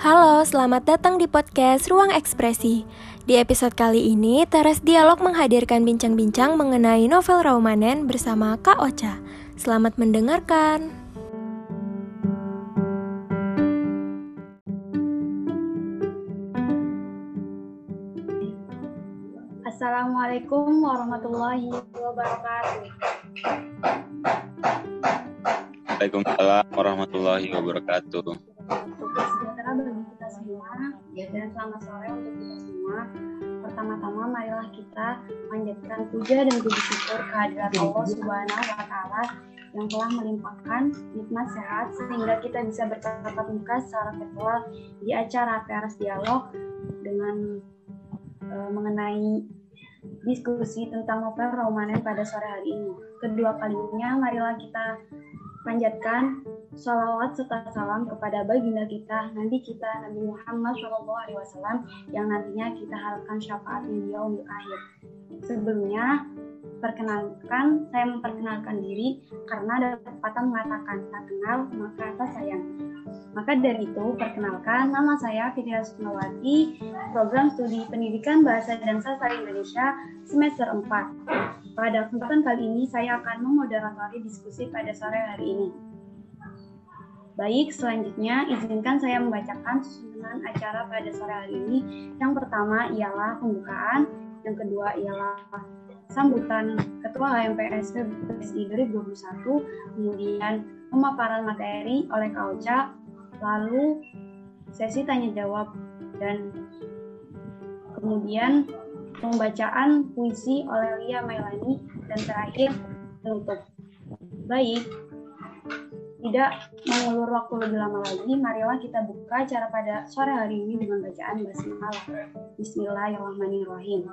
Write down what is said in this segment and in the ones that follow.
Halo, selamat datang di podcast Ruang Ekspresi. Di episode kali ini, Teras Dialog menghadirkan bincang-bincang mengenai novel Raumanen bersama Kak Ocha. Selamat mendengarkan. Assalamualaikum warahmatullahi wabarakatuh. Waalaikumsalam warahmatullahi wabarakatuh. Semua dan selamat sore untuk kita semua. Pertama-tama marilah kita panjatkan puja dan puji syukur kehadirat Allah Subhanahu wa taala yang telah melimpahkan nikmat sehat sehingga kita bisa bertatap muka secara virtual di acara Teras Dialog dengan e, mengenai diskusi tentang novel Romanen pada sore hari ini. Kedua kalinya marilah kita panjatkan salawat serta salam kepada baginda kita, nanti kita Nabi Muhammad SAW yang nantinya kita harapkan syafaatnya dia untuk akhir. Sebelumnya, perkenalkan, saya memperkenalkan diri karena ada pepatah mengatakan tak kenal maka tak sayang. Maka dari itu, perkenalkan nama saya Fitria Sukmawati, program studi pendidikan bahasa dan sastra Indonesia semester 4. Pada kesempatan kali ini saya akan memoderatori diskusi pada sore hari ini. Baik, selanjutnya izinkan saya membacakan susunan acara pada sore hari ini. Yang pertama ialah pembukaan, yang kedua ialah sambutan Ketua HMPS PSI 2021, kemudian pemaparan materi oleh Kauca, lalu sesi tanya jawab dan kemudian pembacaan puisi oleh Lia Mailani, dan terakhir penutup. Baik, tidak mengulur waktu lebih lama lagi, marilah kita buka acara pada sore hari ini dengan bacaan basmalah. Bismillahirrahmanirrahim.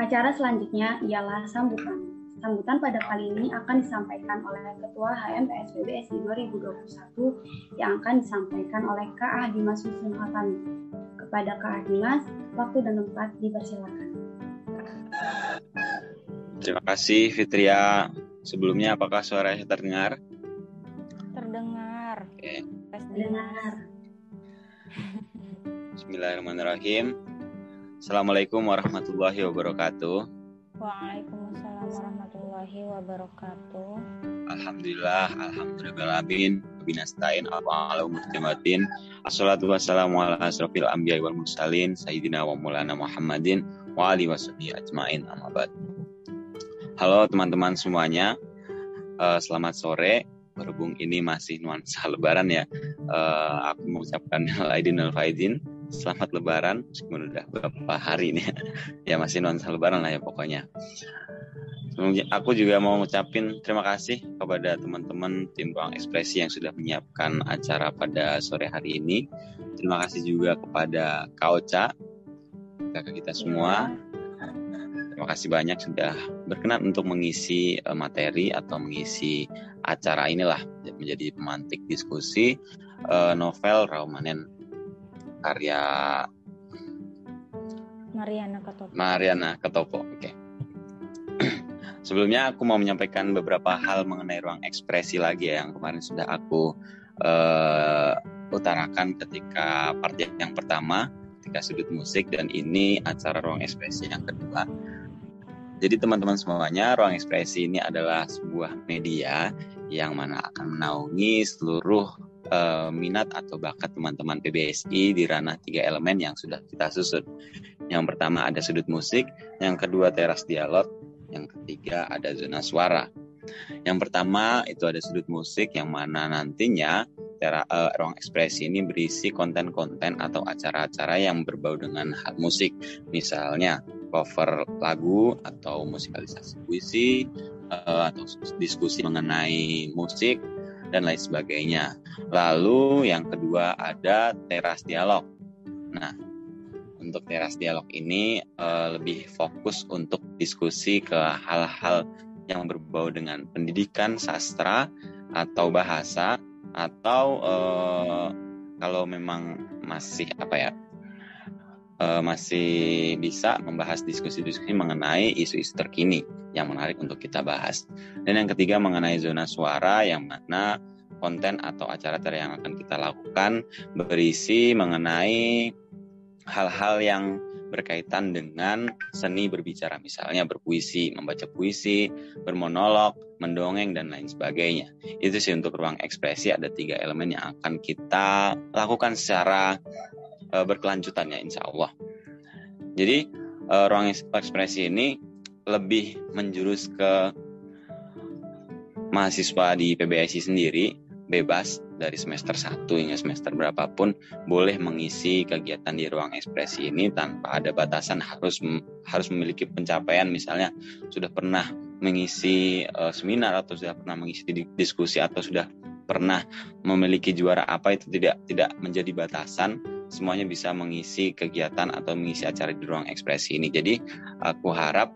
Acara selanjutnya ialah sambutan. Sambutan pada kali ini akan disampaikan oleh Ketua HMPSBB SI 2021 yang akan disampaikan oleh Kak Ahdimas Husin Hatami. Kepada Kak Ahdimas, waktu dan tempat dipersilakan. Terima kasih Fitria. Sebelumnya apakah suara saya terdengar? Terdengar. Oke. Dengar. Bismillahirrahmanirrahim. Assalamualaikum warahmatullahi wabarakatuh. Waalaikumsalam warahmatullahi wabarakatuh. Alhamdulillah, alhamdulillah binastain ala mujtamatin. Assalatu wassalamu ala asrafil anbiya wal mursalin sayyidina wa maulana Muhammadin wa ali washabihi ajmain amma ba'd. Halo teman-teman semuanya. Uh, selamat sore. Berhubung ini masih nuansa lebaran ya. Uh, aku mengucapkan Aidin al Faizin. Selamat lebaran meskipun udah beberapa hari ini. ya masih nuansa lebaran lah ya pokoknya. Aku juga mau ngucapin terima kasih kepada teman-teman tim Ruang Ekspresi yang sudah menyiapkan acara pada sore hari ini. Terima kasih juga kepada Kauca, kakak kita semua. Terima kasih banyak sudah berkenan untuk mengisi eh, materi atau mengisi acara inilah menjadi pemantik diskusi uh, novel Raumanen karya Mariana Ketopo. Mariana Ketopo. Oke. Okay. Sebelumnya aku mau menyampaikan beberapa hal mengenai ruang ekspresi lagi ya yang kemarin sudah aku uh, utarakan ketika part yang pertama ketika sudut musik dan ini acara ruang ekspresi yang kedua. Jadi teman-teman semuanya, ruang ekspresi ini adalah sebuah media yang mana akan menaungi seluruh uh, minat atau bakat teman-teman PBSI di ranah tiga elemen yang sudah kita susun. Yang pertama ada sudut musik, yang kedua teras dialog, yang ketiga ada zona suara. Yang pertama itu ada sudut musik yang mana nantinya tera, uh, ruang ekspresi ini berisi konten-konten atau acara-acara yang berbau dengan hal musik. Misalnya cover lagu atau musikalisasi puisi uh, atau diskusi mengenai musik dan lain sebagainya. Lalu yang kedua ada teras dialog. Nah, untuk teras dialog ini uh, lebih fokus untuk diskusi ke hal-hal yang berbau dengan pendidikan, sastra atau bahasa atau uh, kalau memang masih apa ya uh, masih bisa membahas diskusi-diskusi mengenai isu-isu terkini yang menarik untuk kita bahas. Dan yang ketiga mengenai zona suara yang mana konten atau acara-acara yang akan kita lakukan berisi mengenai hal-hal yang berkaitan dengan seni berbicara misalnya berpuisi, membaca puisi, bermonolog, mendongeng dan lain sebagainya. Itu sih untuk ruang ekspresi ada tiga elemen yang akan kita lakukan secara uh, berkelanjutan ya insya Allah. Jadi uh, ruang ekspresi ini lebih menjurus ke mahasiswa di PBSI sendiri bebas dari semester 1 hingga semester berapapun boleh mengisi kegiatan di ruang ekspresi ini tanpa ada batasan harus harus memiliki pencapaian. Misalnya sudah pernah mengisi uh, seminar atau sudah pernah mengisi diskusi atau sudah pernah memiliki juara apa itu tidak tidak menjadi batasan. Semuanya bisa mengisi kegiatan atau mengisi acara di ruang ekspresi ini. Jadi aku harap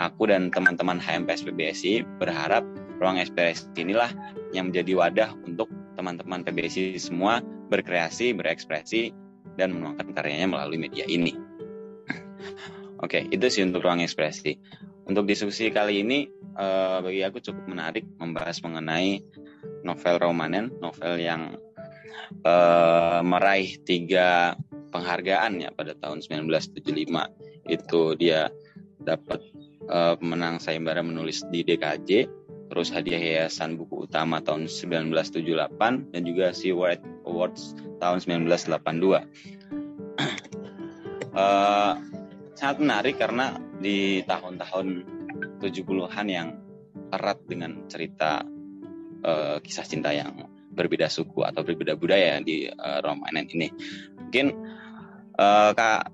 aku dan teman-teman HMPS PBSI berharap ruang ekspresi inilah yang menjadi wadah untuk teman-teman PBSI semua berkreasi, berekspresi, dan menuangkan karyanya melalui media ini. Oke, itu sih untuk ruang ekspresi. Untuk diskusi kali ini, uh, bagi aku cukup menarik membahas mengenai novel Romanen, novel yang uh, meraih tiga penghargaan ya pada tahun 1975. Itu dia dapat uh, pemenang sayembara menulis di DKJ, terus hadiah Yayasan Buku Utama tahun 1978 dan juga Seaward Awards tahun 1982. uh, sangat menarik karena di tahun-tahun 70-an yang erat dengan cerita uh, kisah cinta yang berbeda suku atau berbeda budaya di uh, Romanen ini. Mungkin uh, Kak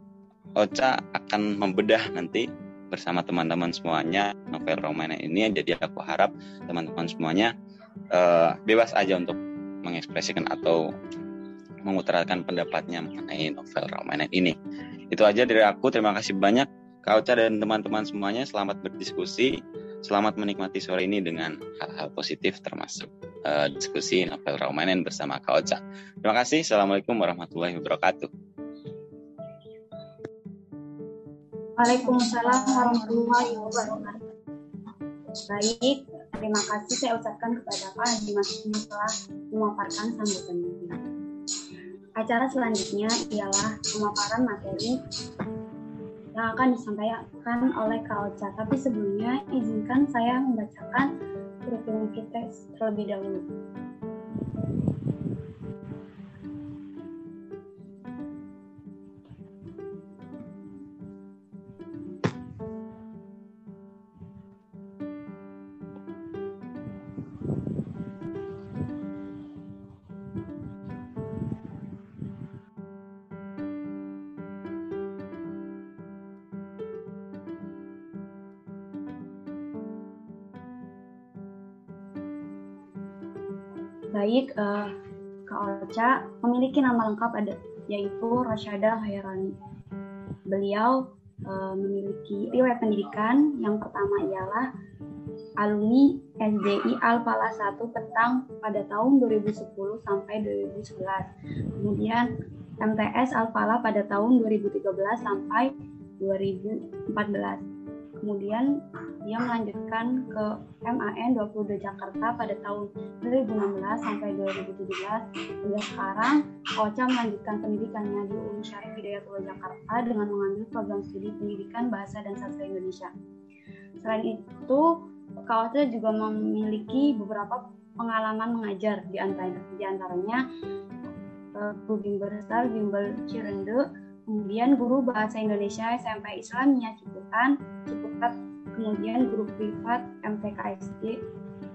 Ocha akan membedah nanti bersama teman-teman semuanya novel romanen ini. Jadi aku harap teman-teman semuanya uh, bebas aja untuk mengekspresikan atau mengutarakan pendapatnya mengenai novel romanen ini. Itu aja dari aku. Terima kasih banyak Kauca dan teman-teman semuanya. Selamat berdiskusi. Selamat menikmati sore ini dengan hal-hal positif termasuk uh, diskusi novel romanen bersama Kauca terima kasih. Assalamualaikum warahmatullahi wabarakatuh Waalaikumsalam warahmatullahi wabarakatuh. Baik, terima kasih saya ucapkan kepada Pak Haji Masmi telah memaparkan sambutannya. Acara selanjutnya ialah pemaparan materi yang akan disampaikan oleh Kak. Tapi sebelumnya izinkan saya membacakan kurikulum kita terlebih dahulu. Baik uh, Kak Ocha memiliki nama lengkap ada yaitu Rasyada Hairani. Beliau uh, memiliki riwayat pendidikan yang pertama ialah alumni SDI Alpala 1 Petang pada tahun 2010 sampai 2011. Kemudian MTS Alpala pada tahun 2013 sampai 2014 kemudian dia melanjutkan ke MAN 22 Jakarta pada tahun 2016 sampai 2017 hingga sekarang Ocha melanjutkan pendidikannya di UIN Syarif Hidayatullah Jakarta dengan mengambil program studi pendidikan bahasa dan sastra Indonesia. Selain itu, Kak juga memiliki beberapa pengalaman mengajar di, antara, di antaranya uh, Bimbel Besar, Bimbel Cirende, kemudian guru bahasa Indonesia SMP Islamnya Ciputan, Ciputat, kemudian guru privat MTKSD,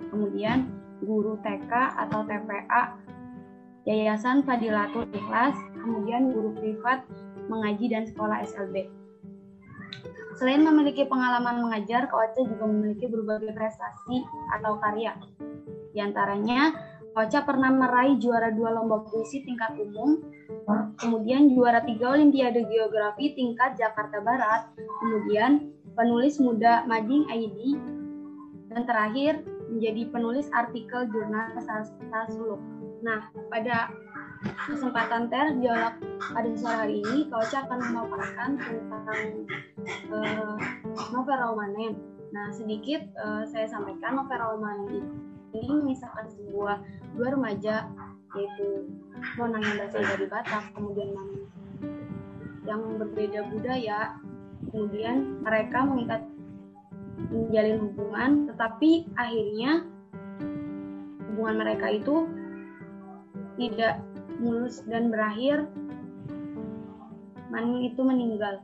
kemudian guru TK atau TPA Yayasan Fadilatul Ikhlas, kemudian guru privat mengaji dan sekolah SLB. Selain memiliki pengalaman mengajar, Kowace juga memiliki berbagai prestasi atau karya. Di antaranya, Kowace pernah meraih juara dua lomba puisi tingkat umum, kemudian juara tiga Olimpiade Geografi tingkat Jakarta Barat, kemudian penulis muda Mading ID, dan terakhir menjadi penulis artikel jurnal Sastra Suluk. Nah, pada kesempatan ter dialog pada sore hari ini, Kauca akan memaparkan tentang uh, novel Romanen. Nah, sedikit uh, saya sampaikan novel Romanen ini misalkan sebuah dua remaja yaitu Nona yang berasal dari Batak, kemudian yang berbeda budaya, kemudian mereka mengikat menjalin hubungan, tetapi akhirnya hubungan mereka itu tidak mulus dan berakhir Maning itu meninggal.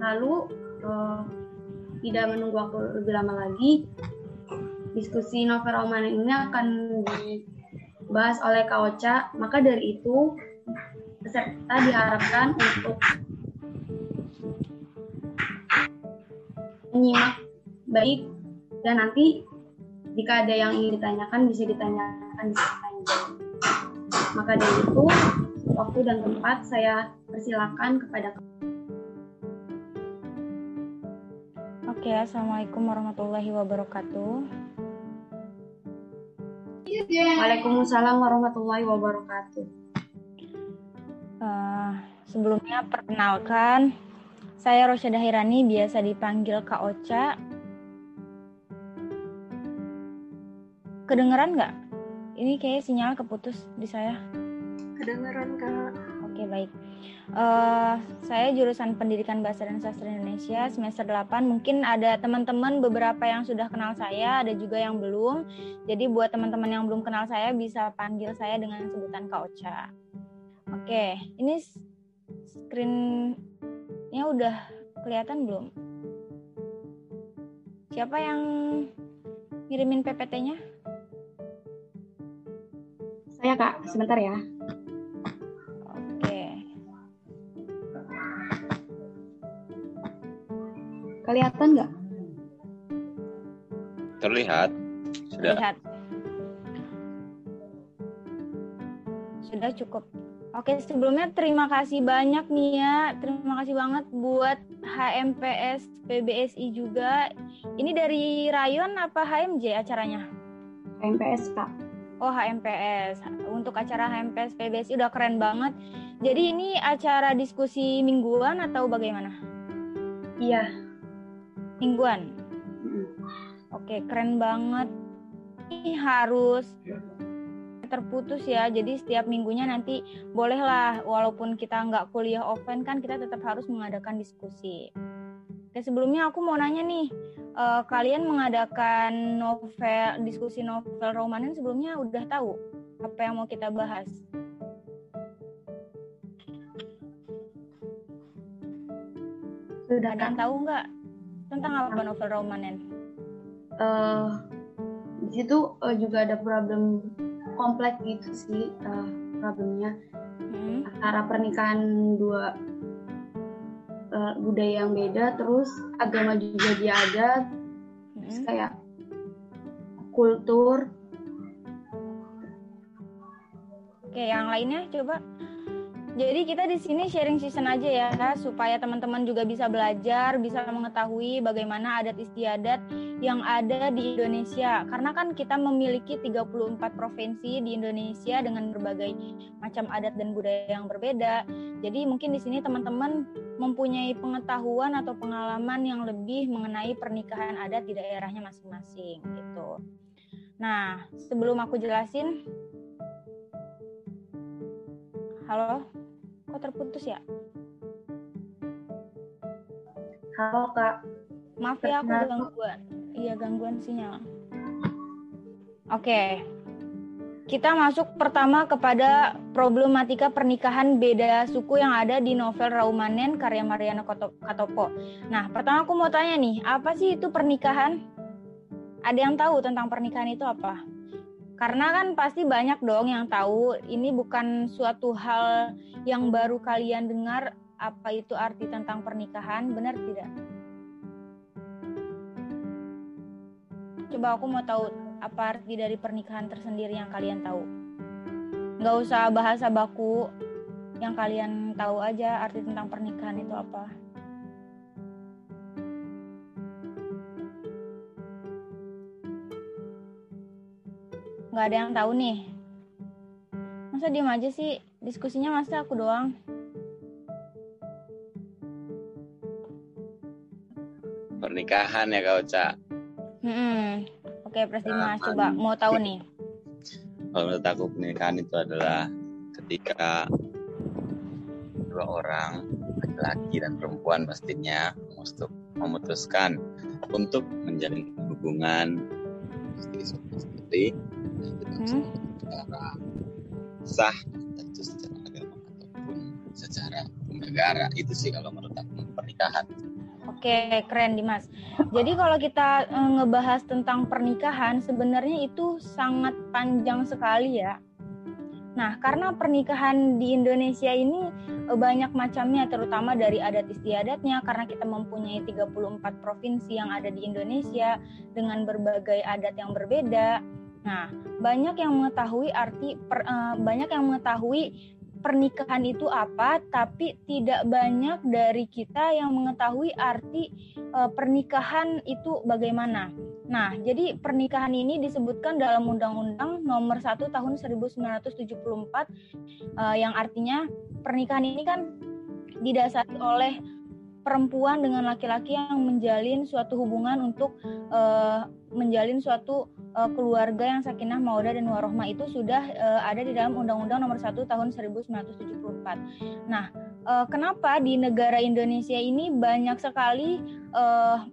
Lalu eh, tidak menunggu waktu lebih lama lagi, diskusi novel roman ini akan dibahas oleh Kak Ocha. Maka dari itu peserta diharapkan untuk menyimak baik dan nanti jika ada yang ingin ditanyakan bisa ditanyakan di. Maka dari itu waktu dan tempat saya persilakan kepada Oke, assalamualaikum warahmatullahi wabarakatuh. Waalaikumsalam warahmatullahi wabarakatuh. Uh, sebelumnya perkenalkan, saya Rosyada Hirani, biasa dipanggil Kak Ocha. Kedengeran nggak? Ini kayak sinyal keputus di saya. Kedengeran kak. Oke, baik. Uh, saya jurusan Pendidikan Bahasa dan Sastra Indonesia semester 8. Mungkin ada teman-teman beberapa yang sudah kenal saya, ada juga yang belum. Jadi buat teman-teman yang belum kenal saya bisa panggil saya dengan sebutan Kak Ocha. Oke, ini screen-nya udah kelihatan belum? Siapa yang ngirimin PPT-nya? Saya Kak, sebentar ya. Kelihatan nggak? Terlihat. Sudah. Lihat. Sudah cukup. Oke, sebelumnya terima kasih banyak nih ya. Terima kasih banget buat HMPS PBSI juga. Ini dari Rayon apa HMJ acaranya? MPS Kak. Oh, HMPS. Untuk acara HMPS PBSI udah keren banget. Jadi ini acara diskusi mingguan atau bagaimana? Iya. Mingguan. Oke, keren banget. Ini harus terputus ya. Jadi setiap minggunya nanti bolehlah walaupun kita nggak kuliah offline kan kita tetap harus mengadakan diskusi. Oke, sebelumnya aku mau nanya nih, eh, kalian mengadakan novel diskusi novel romanen sebelumnya udah tahu apa yang mau kita bahas? Sudah Ada yang tahu nggak tentang apa novel romanen? Eh, di situ eh, juga ada problem kompleks gitu sih eh, problemnya Hmm, antara pernikahan dua eh, budaya yang beda terus agama juga dia ada terus hmm. kayak kultur Oke, yang lainnya coba. Jadi kita di sini sharing season aja ya, supaya teman-teman juga bisa belajar, bisa mengetahui bagaimana adat istiadat yang ada di Indonesia. Karena kan kita memiliki 34 provinsi di Indonesia dengan berbagai macam adat dan budaya yang berbeda. Jadi mungkin di sini teman-teman mempunyai pengetahuan atau pengalaman yang lebih mengenai pernikahan adat di daerahnya masing-masing gitu. Nah, sebelum aku jelasin Halo? Kok terputus ya? halo kak Maaf ya aku gangguan. Iya gangguan sinyal. Oke. Kita masuk pertama kepada problematika pernikahan beda suku yang ada di novel Raumanen karya Mariana Katopo. Nah, pertama aku mau tanya nih, apa sih itu pernikahan? Ada yang tahu tentang pernikahan itu apa? Karena kan pasti banyak dong yang tahu ini bukan suatu hal yang baru kalian dengar apa itu arti tentang pernikahan, benar tidak? Coba aku mau tahu apa arti dari pernikahan tersendiri yang kalian tahu. Nggak usah bahasa baku, yang kalian tahu aja arti tentang pernikahan itu apa. Nggak ada yang tahu nih. Masa diem aja sih? Diskusinya masa aku doang? Pernikahan ya Kak Ocha. Hmm, oke Pres Dimas Pernikahan. coba mau tahu nih. kalau menurut aku pernikahan itu adalah ketika dua orang laki-laki dan perempuan pastinya memutuskan untuk menjalin hubungan istri hmm? secara sah tentu secara agama ataupun secara negara itu sih kalau menurut aku pernikahan. Oke, keren Dimas. Jadi kalau kita e, ngebahas tentang pernikahan, sebenarnya itu sangat panjang sekali ya. Nah, karena pernikahan di Indonesia ini eh, banyak macamnya, terutama dari adat istiadatnya, karena kita mempunyai 34 provinsi yang ada di Indonesia dengan berbagai adat yang berbeda. Nah, banyak yang mengetahui arti, per, uh, banyak yang mengetahui pernikahan itu apa, tapi tidak banyak dari kita yang mengetahui arti uh, pernikahan itu bagaimana. Nah, jadi pernikahan ini disebutkan dalam Undang-Undang Nomor 1 Tahun 1974 uh, yang artinya pernikahan ini kan didasari oleh perempuan dengan laki-laki yang menjalin suatu hubungan untuk uh, menjalin suatu uh, keluarga yang sakinah mawadah dan warohmah itu sudah uh, ada di dalam Undang-Undang Nomor 1 Tahun 1974. Nah, uh, kenapa di negara Indonesia ini banyak sekali uh,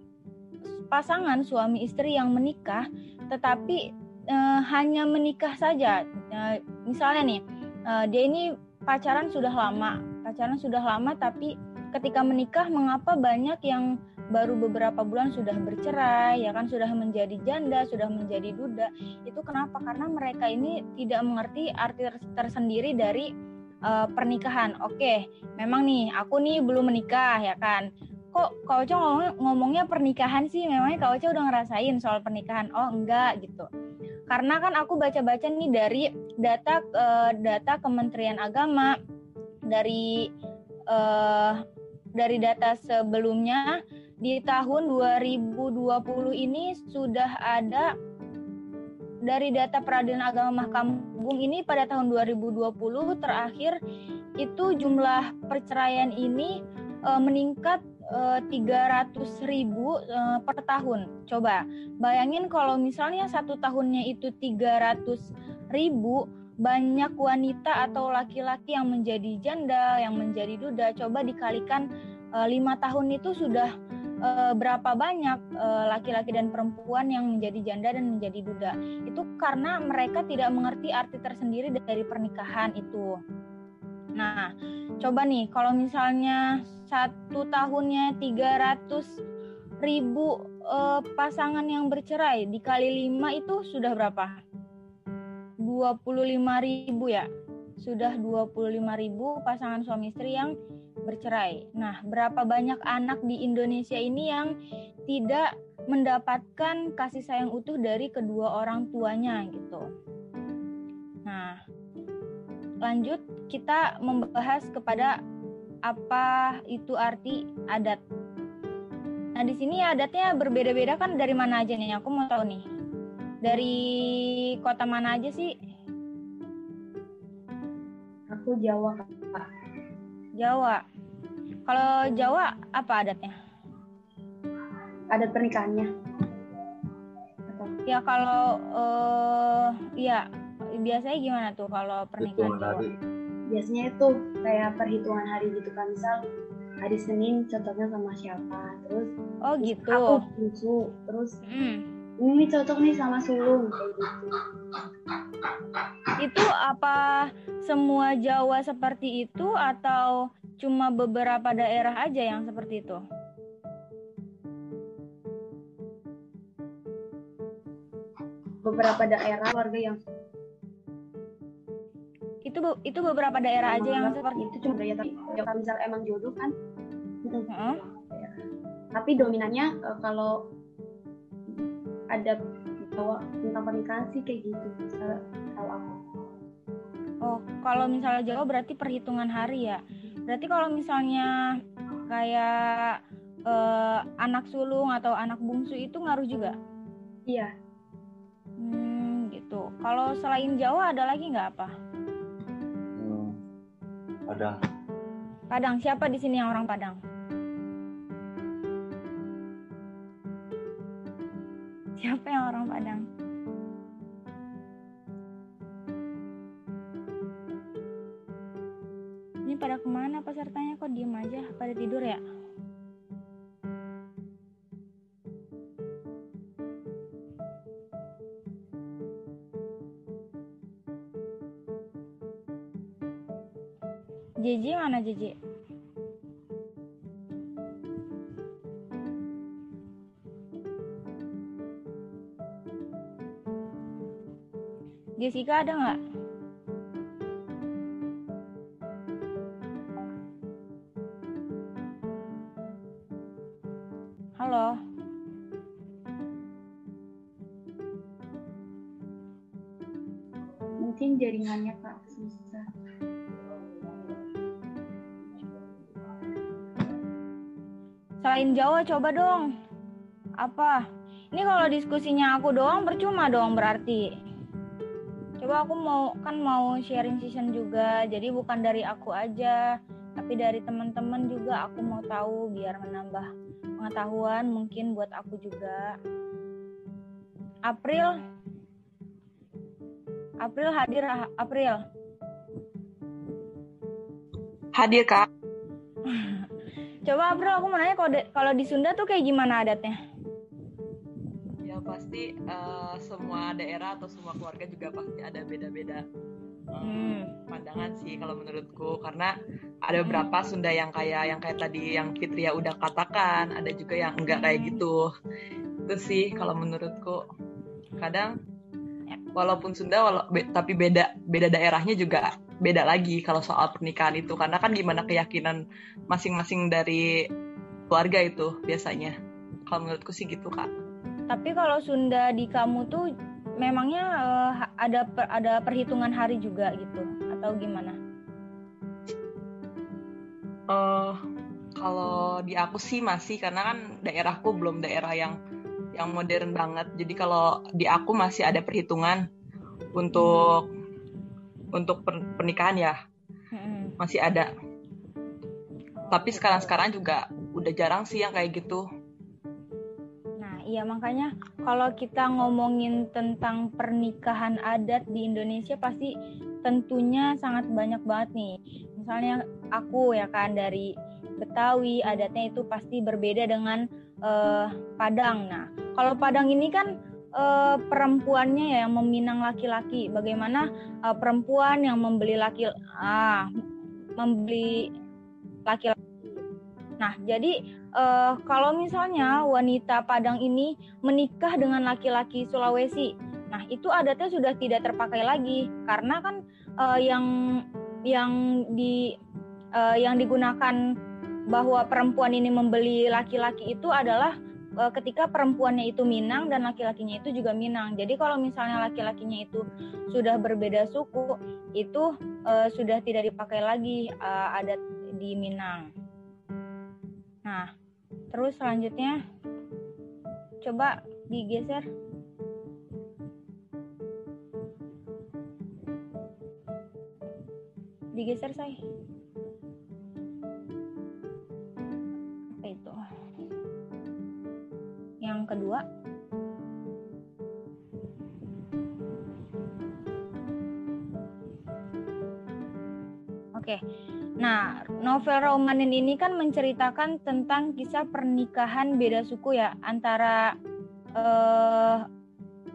pasangan suami istri yang menikah, tetapi uh, hanya menikah saja. Uh, misalnya nih, uh, dia ini pacaran sudah lama, pacaran sudah lama, tapi ketika menikah mengapa banyak yang baru beberapa bulan sudah bercerai ya kan? Sudah menjadi janda sudah menjadi duda. Itu kenapa? Karena mereka ini tidak mengerti arti tersendiri dari uh, pernikahan. Oke memang nih aku nih belum menikah ya kan? Kok kau Ocha ngomong, ngomongnya pernikahan sih? Memangnya kau Ocha udah ngerasain soal pernikahan? Oh enggak gitu. Karena kan aku baca-baca nih dari data uh, data Kementerian Agama dari uh, dari data sebelumnya di tahun 2020 ini sudah ada dari data peradilan agama Mahkamah Agung ini pada tahun 2020 terakhir itu jumlah perceraian ini e, meningkat e, 300 ribu e, per tahun. Coba bayangin kalau misalnya satu tahunnya itu 300 ribu, banyak wanita atau laki-laki yang menjadi janda, yang menjadi duda, coba dikalikan uh, lima tahun itu sudah uh, berapa banyak laki-laki uh, dan perempuan yang menjadi janda dan menjadi duda. Itu karena mereka tidak mengerti arti tersendiri dari pernikahan itu. Nah, coba nih kalau misalnya satu tahunnya 300 ribu uh, pasangan yang bercerai dikali lima itu sudah berapa? 25 ribu ya sudah 25 ribu pasangan suami istri yang bercerai. Nah, berapa banyak anak di Indonesia ini yang tidak mendapatkan kasih sayang utuh dari kedua orang tuanya gitu. Nah, lanjut kita membahas kepada apa itu arti adat. Nah, di sini adatnya berbeda-beda kan dari mana aja nih? Aku mau tahu nih. Dari kota mana aja sih? Aku Jawa, Kak. Jawa. Kalau Jawa apa adatnya? Adat pernikahannya. Ya kalau uh, ya biasanya gimana tuh kalau pernikahan Jawa? Biasanya itu kayak perhitungan hari gitu kan misal hari Senin cocoknya sama siapa terus oh gitu aku susu terus hmm ini cocok nih sama sulung kayak gitu. Itu apa semua Jawa seperti itu atau cuma beberapa daerah aja yang seperti itu? Beberapa daerah warga yang itu itu beberapa daerah aja yang seperti itu cuma daya tapi misal emang jodoh kan hmm. tapi dominannya eh, kalau ada bawa tentang pernikahan sih kayak gitu kalau aku. Oh kalau misalnya Jawa berarti perhitungan hari ya? Berarti kalau misalnya kayak uh, anak sulung atau anak bungsu itu ngaruh juga? Iya. Hmm gitu. Kalau selain Jawa ada lagi nggak apa? Hmm, Padang. Padang. Siapa di sini yang orang Padang siapa yang orang Padang? Ini pada ke mana pesertanya? Kok diem aja? Pada tidur ya? Jiji mana Jiji? Jessica ada nggak? Halo. Mungkin jaringannya Kak susah. Selain Jawa coba dong. Apa? Ini kalau diskusinya aku doang percuma dong berarti. Coba aku mau kan mau sharing season juga. Jadi bukan dari aku aja, tapi dari teman-teman juga aku mau tahu biar menambah pengetahuan mungkin buat aku juga. April April hadir April. Hadir kak. Coba April aku mau nanya kalau di Sunda tuh kayak gimana adatnya? Pasti eh, semua daerah atau semua keluarga juga pasti ada beda-beda eh, Hmm. pandangan sih kalau menurutku karena ada beberapa Sunda yang kayak yang kayak tadi yang Fitria udah katakan, ada juga yang enggak kayak gitu. Itu sih kalau menurutku. Kadang walaupun Sunda walau, be- tapi beda beda daerahnya juga beda lagi kalau soal pernikahan itu karena kan gimana keyakinan masing-masing dari keluarga itu biasanya. Kalau menurutku sih gitu kak. Tapi kalau Sunda di kamu tuh memangnya ha- ada per- ada perhitungan hari juga gitu atau gimana? eh kalau di aku sih masih karena kan daerahku belum daerah yang yang modern banget. Jadi kalau di aku masih ada perhitungan untuk untuk per- pernikahan ya masih ada. Tapi sekarang-sekarang juga udah jarang sih yang kayak gitu. Iya makanya kalau kita ngomongin tentang pernikahan adat di Indonesia pasti tentunya sangat banyak banget nih. Misalnya aku ya kan dari Betawi adatnya itu pasti berbeda dengan eh, Padang. Nah, kalau Padang ini kan eh, perempuannya ya yang meminang laki-laki. Bagaimana eh, perempuan yang membeli laki ah membeli laki-laki. Nah, jadi eh, kalau misalnya wanita Padang ini menikah dengan laki-laki Sulawesi, nah itu adatnya sudah tidak terpakai lagi karena kan eh, yang yang di eh, yang digunakan bahwa perempuan ini membeli laki-laki itu adalah ketika perempuannya itu Minang dan laki-lakinya itu juga Minang. Jadi kalau misalnya laki-lakinya itu sudah berbeda suku, itu eh, sudah tidak dipakai lagi eh, adat di Minang. Nah, terus selanjutnya coba digeser. Digeser, say. Apa itu? Yang kedua. Oke. Nah, novel Romanen ini kan menceritakan tentang kisah pernikahan beda suku ya antara eh,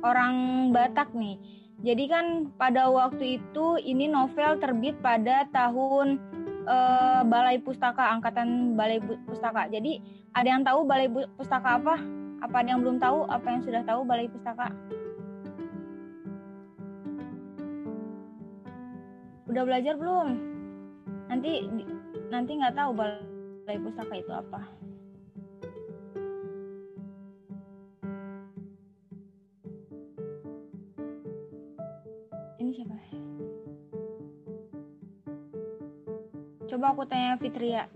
orang Batak nih. Jadi kan pada waktu itu ini novel terbit pada tahun eh, Balai Pustaka angkatan Balai Pustaka. Jadi ada yang tahu Balai Pustaka apa? Apa ada yang belum tahu? Apa yang sudah tahu Balai Pustaka? Udah belajar belum? Nanti nanti nggak tahu Balai Pustaka itu apa. Ini siapa? Coba aku tanya Fitria.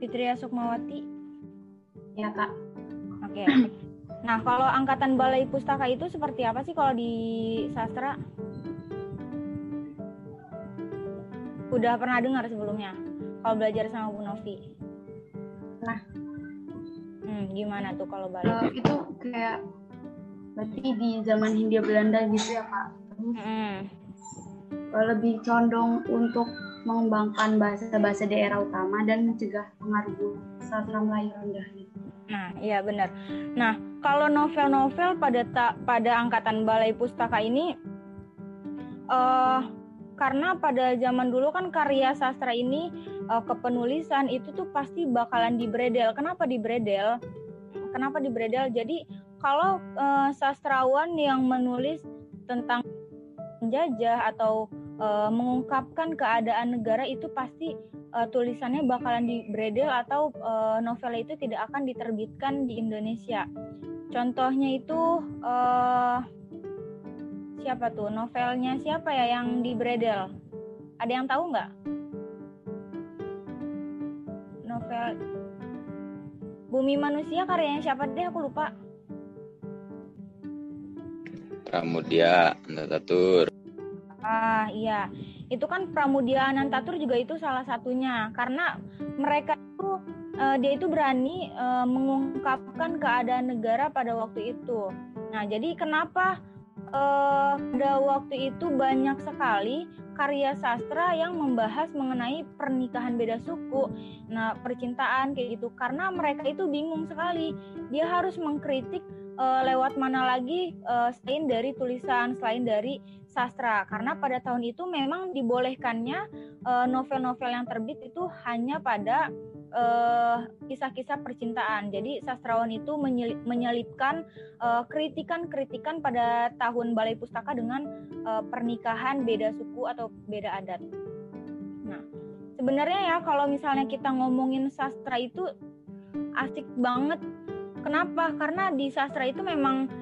Fitria Sukmawati. Ya kak. Oke. Nah, kalau angkatan Balai Pustaka itu seperti apa sih kalau di sastra? Udah pernah dengar sebelumnya? Kalau belajar sama Bu Novi. Pernah. Hmm, gimana tuh kalau Balai? Eh, itu kayak berarti di zaman Hindia Belanda gitu ya kak. Terus Hmm. uh, lebih condong untuk mengembangkan bahasa-bahasa daerah utama dan mencegah pengaruh sastra Melayu rendah gitu. Nah, iya benar. Nah, kalau novel-novel pada ta pada angkatan Balai Pustaka ini uh, karena pada zaman dulu kan karya sastra ini uh, kepenulisan itu tuh pasti bakalan dibredel. Kenapa dibredel? Kenapa dibredel? Jadi kalau uh, sastrawan yang menulis tentang penjajah atau uh, mengungkapkan keadaan negara itu pasti uh, tulisannya bakalan di bredel atau uh, novel itu tidak akan diterbitkan di Indonesia. Contohnya itu uh, siapa tuh novelnya siapa ya yang di bredel? Ada yang tahu nggak? Novel Bumi Manusia karyanya siapa deh aku lupa. Pramudia Anantatur. Ah iya, itu kan Pramudia Anantatur juga itu salah satunya karena mereka itu uh, dia itu berani uh, mengungkapkan keadaan negara pada waktu itu. Nah jadi kenapa uh, pada waktu itu banyak sekali karya sastra yang membahas mengenai pernikahan beda suku, nah percintaan kayak gitu. Karena mereka itu bingung sekali. Dia harus mengkritik uh, lewat mana lagi uh, selain dari tulisan, selain dari sastra. Karena pada tahun itu memang dibolehkannya eh, novel-novel yang terbit itu hanya pada kisah-kisah percintaan. Jadi sastrawan itu menyelipkan kritikan-kritikan pada tahun Balai Pustaka dengan pernikahan beda suku atau beda adat. Nah, sebenarnya ya kalau misalnya kita ngomongin sastra itu asik banget. Kenapa? Karena di sastra itu memang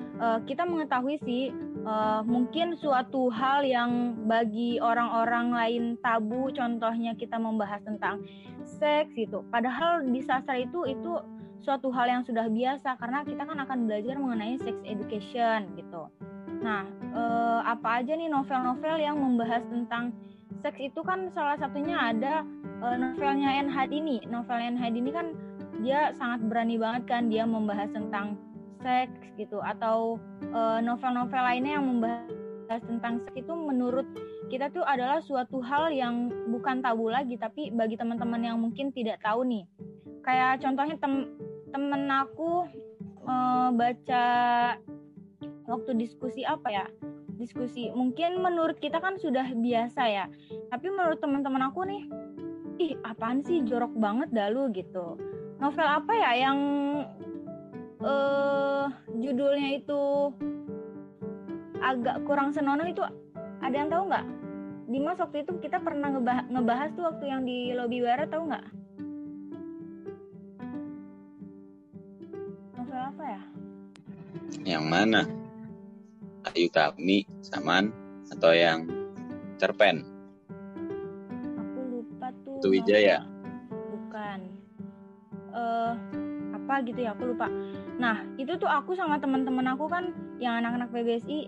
kita mengetahui sih uh, mungkin suatu hal yang bagi orang-orang lain tabu contohnya kita membahas tentang seks gitu padahal di sastra itu itu suatu hal yang sudah biasa karena kita kan akan belajar mengenai sex education gitu nah uh, apa aja nih novel-novel yang membahas tentang seks itu kan salah satunya ada uh, novelnya N. ini novel N. ini kan dia sangat berani banget kan dia membahas tentang seks gitu atau uh, novel-novel lainnya yang membahas tentang seks itu menurut kita tuh adalah suatu hal yang bukan tabu lagi tapi bagi teman-teman yang mungkin tidak tahu nih. Kayak contohnya tem temen aku uh, baca waktu diskusi apa ya? Diskusi mungkin menurut kita kan sudah biasa ya tapi menurut teman-teman aku nih ih apaan sih jorok banget dah lu gitu. Novel apa ya yang uh, judulnya itu agak kurang senonoh itu ada yang tahu nggak? Dimas waktu itu kita pernah ngebahas, ngebahas tuh waktu yang di lobby barat tahu nggak? Novel apa ya? Yang mana? Ayu Tami, Saman, atau yang Cerpen? Aku lupa tuh. Itu Wijaya. Apa gitu ya? Aku lupa Nah, itu tuh aku sama teman-teman aku kan yang anak-anak PBSI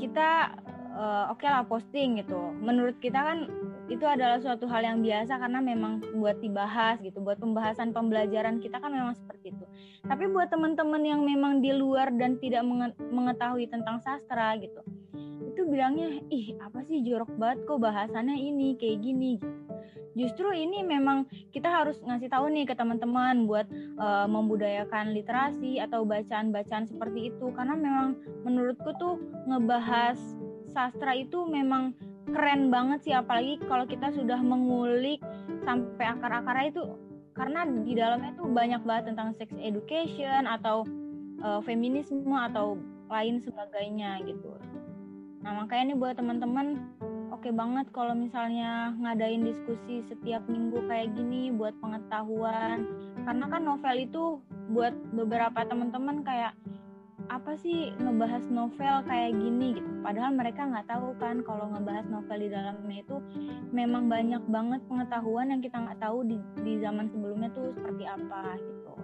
kita uh, oke okay lah posting gitu. Menurut kita kan itu adalah suatu hal yang biasa karena memang buat dibahas gitu, buat pembahasan pembelajaran kita kan memang seperti itu. Tapi buat teman-teman yang memang di luar dan tidak mengetahui tentang sastra gitu, itu bilangnya ih apa sih jorok banget kok bahasannya ini kayak gini gitu justru ini memang kita harus ngasih tahu nih ke teman-teman buat uh, membudayakan literasi atau bacaan-bacaan seperti itu karena memang menurutku tuh ngebahas sastra itu memang keren banget sih apalagi kalau kita sudah mengulik sampai akar-akarnya itu karena di dalamnya tuh banyak banget tentang sex education atau uh, feminisme atau lain sebagainya gitu. Nah makanya nih buat teman-teman oke banget kalau misalnya ngadain diskusi setiap minggu kayak gini buat pengetahuan. Karena kan novel itu buat beberapa teman-teman kayak apa sih ngebahas novel kayak gini? gitu. Padahal mereka nggak tahu kan kalau ngebahas novel di dalamnya itu memang banyak banget pengetahuan yang kita nggak tahu di, di zaman sebelumnya tuh seperti apa gitu.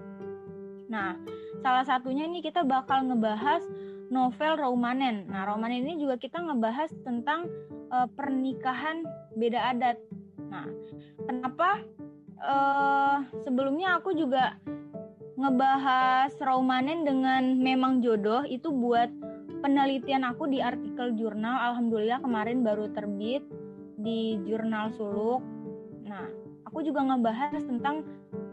Nah salah satunya ini kita bakal ngebahas novel Romanen. Nah, Romanen ini juga kita ngebahas tentang uh, pernikahan beda adat. Nah, kenapa uh, sebelumnya aku juga ngebahas Romanen dengan memang jodoh itu buat penelitian aku di artikel jurnal alhamdulillah kemarin baru terbit di jurnal Suluk. Nah, aku juga ngebahas tentang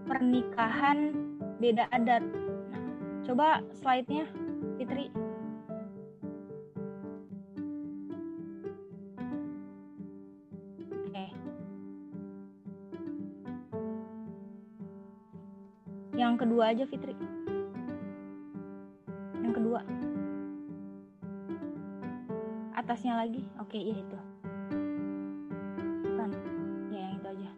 pernikahan beda adat. Nah, coba slide-nya Fitri. Yang kedua aja Fitri. Yang kedua. Atasnya lagi. Oke, iya itu. Bukan. Ya, yang itu aja.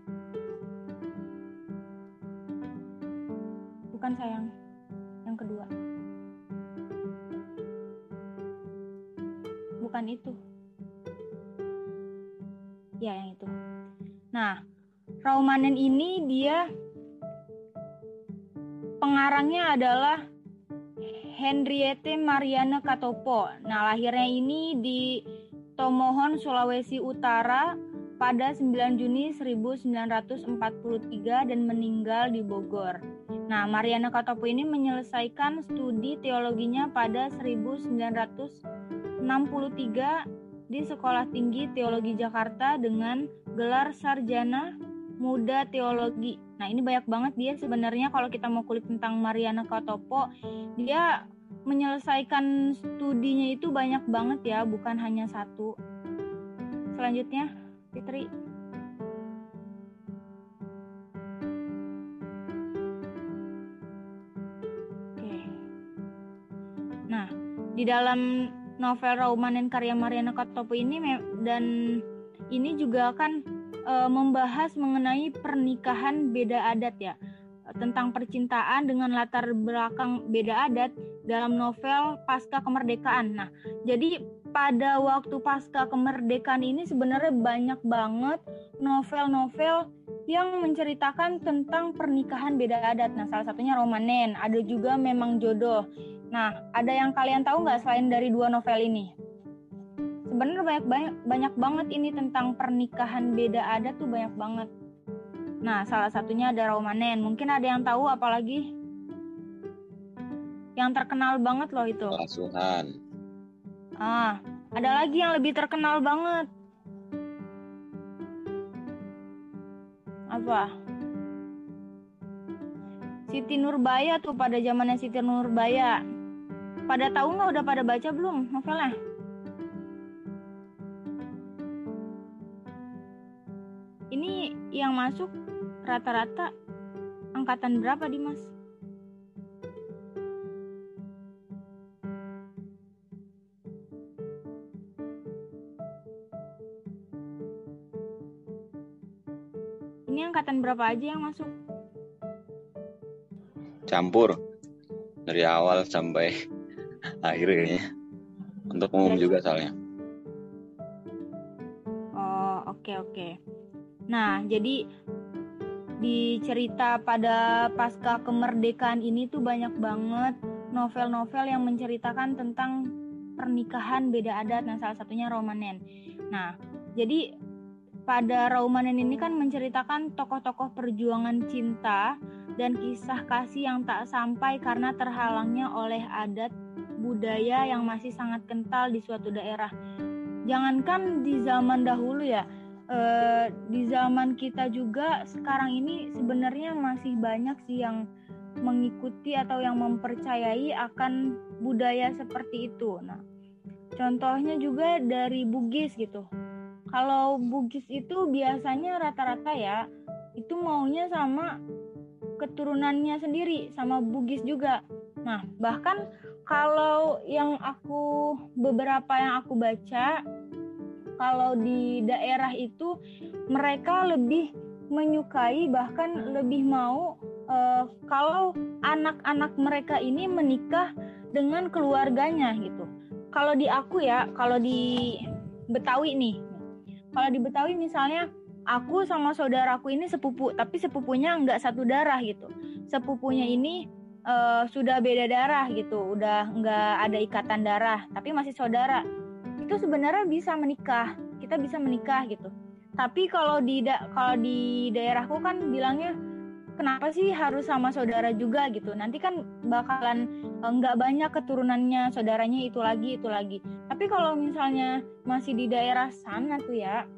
Bukan sayang. Yang kedua. Bukan itu. Ya, yang itu. Nah, Raumanen ini dia pengarangnya adalah Henriette Mariana Katopo. Nah, lahirnya ini di Tomohon, Sulawesi Utara pada 9 Juni 1943 dan meninggal di Bogor. Nah, Mariana Katopo ini menyelesaikan studi teologinya pada 1963 di Sekolah Tinggi Teologi Jakarta dengan gelar sarjana muda teologi. Nah, ini banyak banget dia sebenarnya kalau kita mau kulik tentang Mariana Katopo, dia menyelesaikan studinya itu banyak banget ya, bukan hanya satu. Selanjutnya, Fitri. Oke. Nah, di dalam novel Raumanen karya Mariana Katopo ini dan ini juga kan e, membahas mengenai pernikahan beda adat ya tentang percintaan dengan latar belakang beda adat dalam novel Pasca Kemerdekaan. Nah, jadi pada waktu pasca kemerdekaan ini sebenarnya banyak banget novel-novel yang menceritakan tentang pernikahan beda adat. Nah, salah satunya Romanen, ada juga memang jodoh. Nah, ada yang kalian tahu nggak selain dari dua novel ini? Sebenarnya banyak banyak banyak banget ini tentang pernikahan beda adat tuh banyak banget. Nah, salah satunya ada Romanen. Mungkin ada yang tahu apalagi? Yang terkenal banget loh itu. Pengasuhan. Ah, ada lagi yang lebih terkenal banget. Apa? Siti Nurbaya tuh pada zamannya Siti Nurbaya. Pada tahu nggak udah pada baca belum novelnya? Yang masuk rata-rata angkatan berapa Dimas? Ini angkatan berapa aja yang masuk? Campur dari awal sampai akhir kayaknya. Untuk umum Yes. juga soalnya. Nah, jadi di cerita pada pasca kemerdekaan ini tuh banyak banget novel-novel yang menceritakan tentang pernikahan beda adat. Nah, salah satunya Romanen. Nah, jadi pada Romanen ini kan menceritakan tokoh-tokoh perjuangan cinta dan kisah kasih yang tak sampai karena terhalangnya oleh adat budaya yang masih sangat kental di suatu daerah. Jangankan di zaman dahulu ya, eh, di zaman kita juga sekarang ini sebenarnya masih banyak sih yang mengikuti atau yang mempercayai akan budaya seperti itu. Nah, contohnya juga dari Bugis gitu. Kalau Bugis itu biasanya rata-rata ya itu maunya sama keturunannya sendiri sama Bugis juga. Nah, bahkan kalau yang aku beberapa yang aku baca kalau di daerah itu mereka lebih menyukai bahkan lebih mau eh, kalau anak-anak mereka ini menikah dengan keluarganya gitu. Kalau di aku ya, kalau di Betawi nih. Kalau di Betawi misalnya aku sama saudaraku ini sepupu, tapi sepupunya nggak satu darah gitu. Sepupunya ini eh, sudah beda darah gitu, udah nggak ada ikatan darah, tapi masih saudara. Itu sebenarnya bisa menikah, kita bisa menikah gitu. Tapi kalau di da- kalau di daerahku kan bilangnya kenapa sih harus sama saudara juga gitu nanti kan bakalan eh, nggak banyak keturunannya saudaranya itu lagi itu lagi tapi kalau misalnya masih di daerah sana tuh ya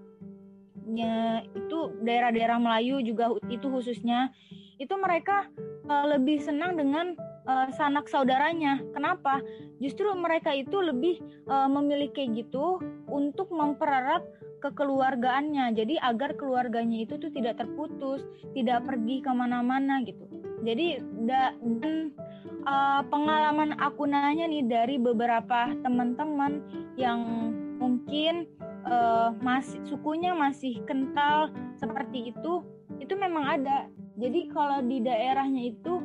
ya itu daerah-daerah Melayu juga itu khususnya itu mereka uh, lebih senang dengan uh, sanak saudaranya. Kenapa? Justru mereka itu lebih uh, memiliki gitu untuk mempererat kekeluargaannya. Jadi agar keluarganya itu tuh tidak terputus, tidak pergi ke mana-mana gitu. Jadi da, dan uh, pengalaman aku nanya nih dari beberapa teman-teman yang mungkin uh, masih sukunya masih kental seperti itu, itu memang ada jadi kalau di daerahnya itu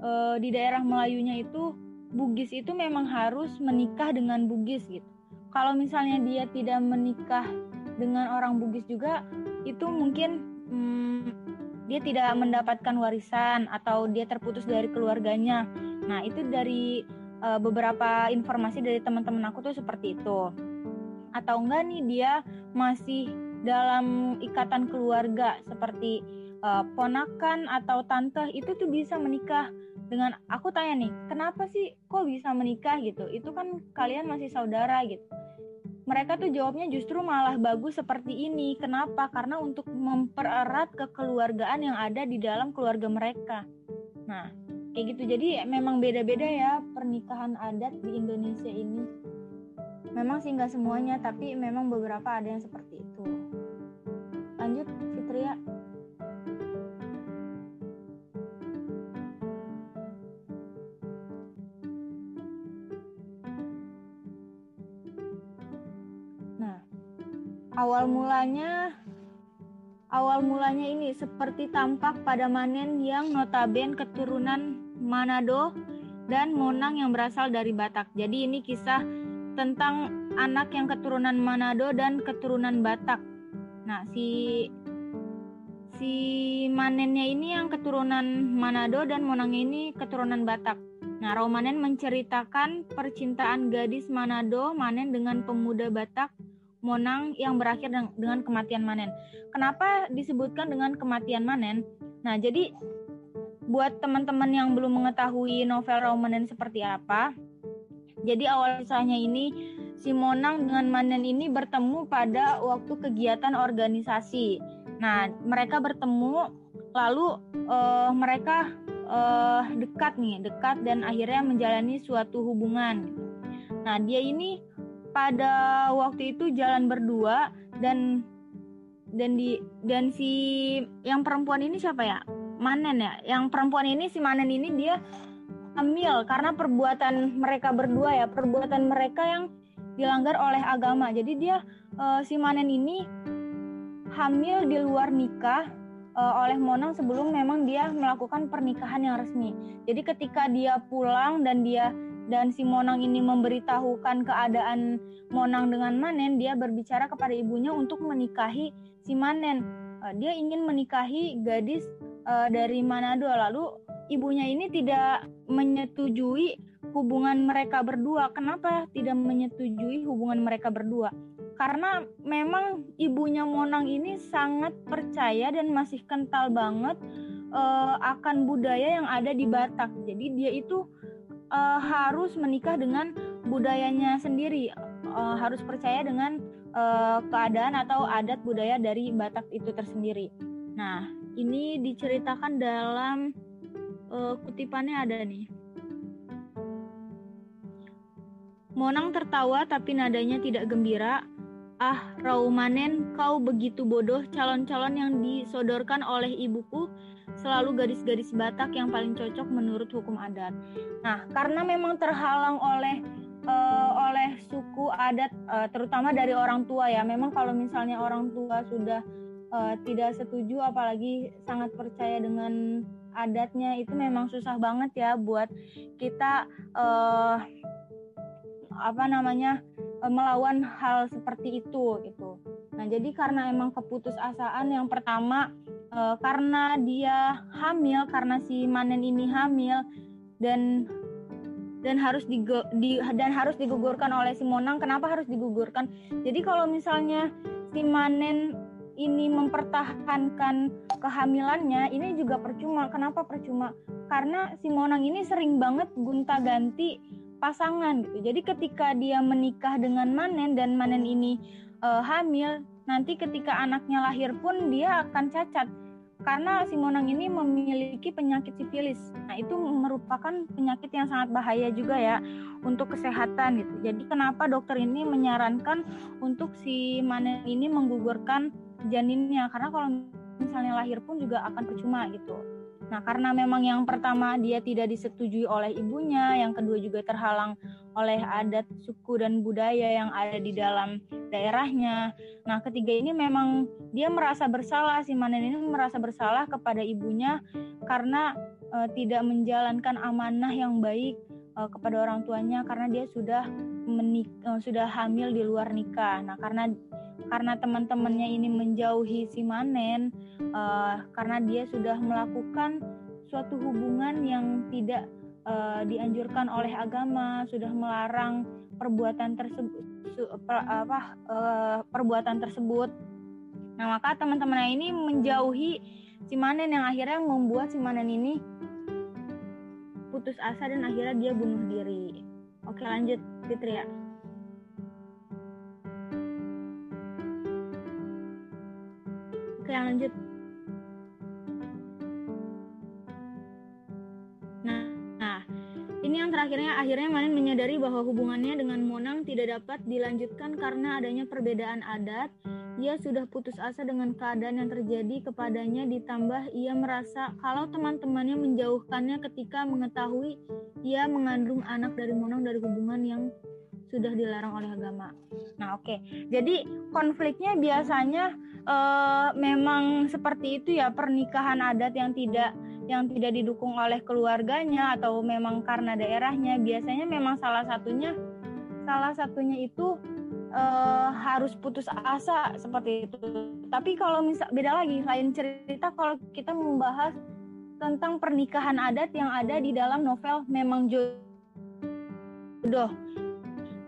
uh, di daerah Melayunya itu Bugis itu memang harus menikah dengan Bugis gitu. Kalau misalnya dia tidak menikah dengan orang Bugis juga itu mungkin hmm, dia tidak mendapatkan warisan atau dia terputus dari keluarganya. Nah, itu dari uh, beberapa informasi dari teman-teman aku tuh seperti itu. Atau enggak nih dia masih dalam ikatan keluarga seperti uh, ponakan atau tante itu tuh bisa menikah dengan aku tanya nih kenapa sih kok bisa menikah? gitu. Itu kan kalian masih saudara gitu. Mereka tuh jawabnya justru malah bagus seperti ini. Kenapa? Karena untuk mempererat kekeluargaan yang ada di dalam keluarga mereka. Nah kayak gitu. Jadi memang beda-beda ya pernikahan adat di Indonesia ini. Memang sih nggak semuanya tapi memang beberapa ada yang seperti itu. Lanjut Fitria mulanya awal mulanya ini seperti tampak pada Manen yang notaben keturunan Manado dan Monang yang berasal dari Batak. Jadi ini kisah tentang anak yang keturunan Manado dan keturunan Batak. Nah, si si Manennya ini yang keturunan Manado dan Monangnya ini keturunan Batak. Nah, Romanen menceritakan percintaan gadis Manado Manen dengan pemuda Batak Monang yang berakhir dengan kematian Manen. Kenapa disebutkan dengan kematian Manen? Nah, jadi buat teman-teman yang belum mengetahui novel Romanen seperti apa, jadi awal kisahnya ini si Monang dengan Manen ini bertemu pada waktu kegiatan organisasi. Nah, mereka bertemu lalu uh, mereka uh, dekat nih, dekat dan akhirnya menjalani suatu hubungan. Nah, dia ini pada waktu itu jalan berdua dan dan di dan si yang perempuan ini siapa ya? Manen ya? Yang perempuan ini si Manen ini dia hamil karena perbuatan mereka berdua ya. Perbuatan mereka yang dilanggar oleh agama. Jadi dia uh, si Manen ini hamil di luar nikah uh, oleh Monang sebelum memang dia melakukan pernikahan yang resmi. Jadi ketika dia pulang dan dia dan si Monang ini memberitahukan keadaan Monang dengan Manen, dia berbicara kepada ibunya untuk menikahi si Manen. Uh, dia ingin menikahi gadis uh, dari Manado. Lalu ibunya ini tidak menyetujui hubungan mereka berdua. Kenapa tidak menyetujui hubungan mereka berdua? Karena memang ibunya Monang ini sangat percaya dan masih kental banget uh, akan budaya yang ada di Batak. Jadi dia itu uh, harus menikah dengan budayanya sendiri, uh, harus percaya dengan uh, keadaan atau adat budaya dari Batak itu tersendiri. Nah, ini diceritakan dalam uh, kutipannya ada nih. Monang tertawa tapi nadanya tidak gembira. Ah, Raumanen, kau begitu bodoh. Calon-calon yang disodorkan oleh ibuku selalu gadis-gadis Batak yang paling cocok menurut hukum adat. Nah, karena memang terhalang oleh uh, oleh suku adat, uh, terutama dari orang tua ya. Memang kalau misalnya orang tua sudah uh, tidak setuju, apalagi sangat percaya dengan adatnya, itu memang susah banget ya buat kita uh, apa namanya melawan hal seperti itu gitu. Nah, jadi karena emang keputusasaan yang pertama uh, karena dia hamil karena si Manen ini hamil dan dan harus di, di dan harus digugurkan oleh si Monang. Kenapa harus digugurkan? Jadi kalau misalnya si Manen ini mempertahankan kehamilannya ini juga percuma. Kenapa percuma? Karena si Monang ini sering banget gonta-ganti pasangan gitu. Jadi ketika dia menikah dengan Manen dan Manen ini uh, hamil, nanti ketika anaknya lahir pun dia akan cacat karena si Monang ini memiliki penyakit sifilis. Nah, itu merupakan penyakit yang sangat bahaya juga ya untuk kesehatan gitu. Jadi kenapa dokter ini menyarankan untuk si Manen ini menggugurkan janinnya karena kalau misalnya lahir pun juga akan percuma gitu. Nah, karena memang yang pertama dia tidak disetujui oleh ibunya, yang kedua juga terhalang oleh adat suku dan budaya yang ada di dalam daerahnya. Nah, ketiga ini memang dia merasa bersalah, si Manen ini merasa bersalah kepada ibunya karena e, tidak menjalankan amanah yang baik e, kepada orang tuanya karena dia sudah menik e, sudah hamil di luar nikah. Nah, karena karena teman-temannya ini menjauhi si Manen uh, karena dia sudah melakukan suatu hubungan yang tidak uh, dianjurkan oleh agama, sudah melarang perbuatan tersebut per, apa uh, perbuatan tersebut. Nah, maka teman-temannya ini menjauhi si Manen yang akhirnya membuat si Manen ini putus asa dan akhirnya dia bunuh diri. Oke, lanjut Fitri ya. Oke, lanjut. Nah, nah, ini yang terakhirnya akhirnya Manin menyadari bahwa hubungannya dengan Monang tidak dapat dilanjutkan karena adanya perbedaan adat. Ia sudah putus asa dengan keadaan yang terjadi kepadanya ditambah ia merasa kalau teman-temannya menjauhkannya ketika mengetahui ia mengandung anak dari Monang dari hubungan yang sudah dilarang oleh agama. Nah, oke. Okay. Jadi konfliknya biasanya uh, memang seperti itu ya pernikahan adat yang tidak yang tidak didukung oleh keluarganya atau memang karena daerahnya biasanya memang salah satunya salah satunya itu uh, harus putus asa seperti itu. Tapi kalau misal beda lagi lain cerita kalau kita membahas tentang pernikahan adat yang ada di dalam novel memang jodoh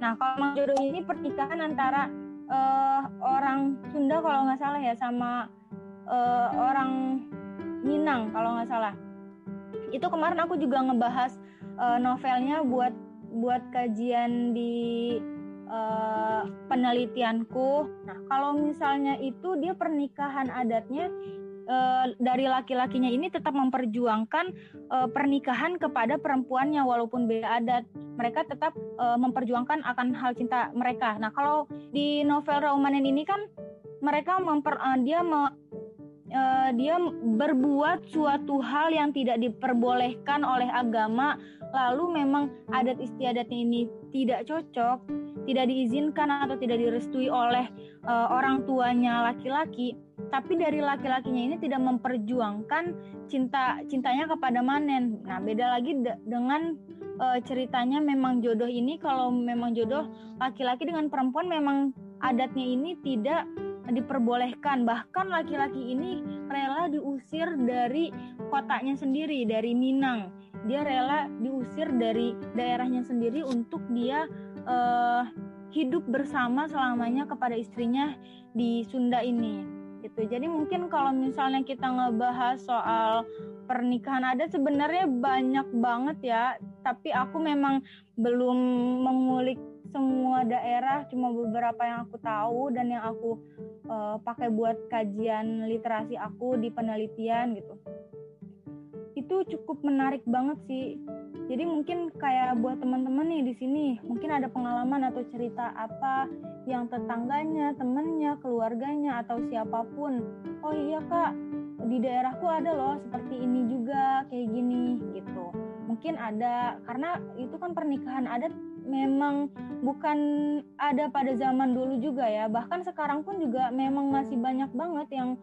Nah, kalau Mang Jodoh ini pernikahan antara uh, orang Sunda kalau nggak salah ya sama uh, orang Minang kalau nggak salah. Itu kemarin aku juga ngebahas uh, novelnya buat buat kajian di uh, penelitianku. Nah, kalau misalnya itu dia pernikahan adatnya uh, dari laki-lakinya ini tetap memperjuangkan uh, pernikahan kepada perempuannya walaupun beda adat. Mereka tetap uh, memperjuangkan akan hal cinta mereka. Nah, kalau di novel Raumanen ini kan mereka memper uh, dia me, uh, dia berbuat suatu hal yang tidak diperbolehkan oleh agama, lalu memang adat istiadatnya ini tidak cocok, tidak diizinkan atau tidak direstui oleh uh, orang tuanya laki-laki, tapi dari laki-lakinya ini tidak memperjuangkan cinta cintanya kepada Manen. Nah, beda lagi de dengan uh, ceritanya memang jodoh ini kalau memang jodoh laki-laki dengan perempuan memang adatnya ini tidak diperbolehkan. Bahkan laki-laki ini rela diusir dari kotanya sendiri dari Minang. Dia rela diusir dari daerahnya sendiri untuk dia uh, hidup bersama selamanya kepada istrinya di Sunda ini gitu. Jadi mungkin kalau misalnya kita ngebahas soal pernikahan ada sebenarnya banyak banget ya. Tapi aku memang belum mengulik semua daerah cuma beberapa yang aku tahu dan yang aku uh, pakai buat kajian literasi aku di penelitian gitu itu cukup menarik banget sih. Jadi mungkin kayak buat teman-teman nih di sini mungkin ada pengalaman atau cerita apa yang tetangganya temennya keluarganya atau siapa pun. Oh iya kak di daerahku ada loh seperti ini juga kayak gini gitu. Mungkin ada karena itu kan pernikahan adat memang bukan ada pada zaman dulu juga ya. Bahkan sekarang pun juga memang masih banyak banget yang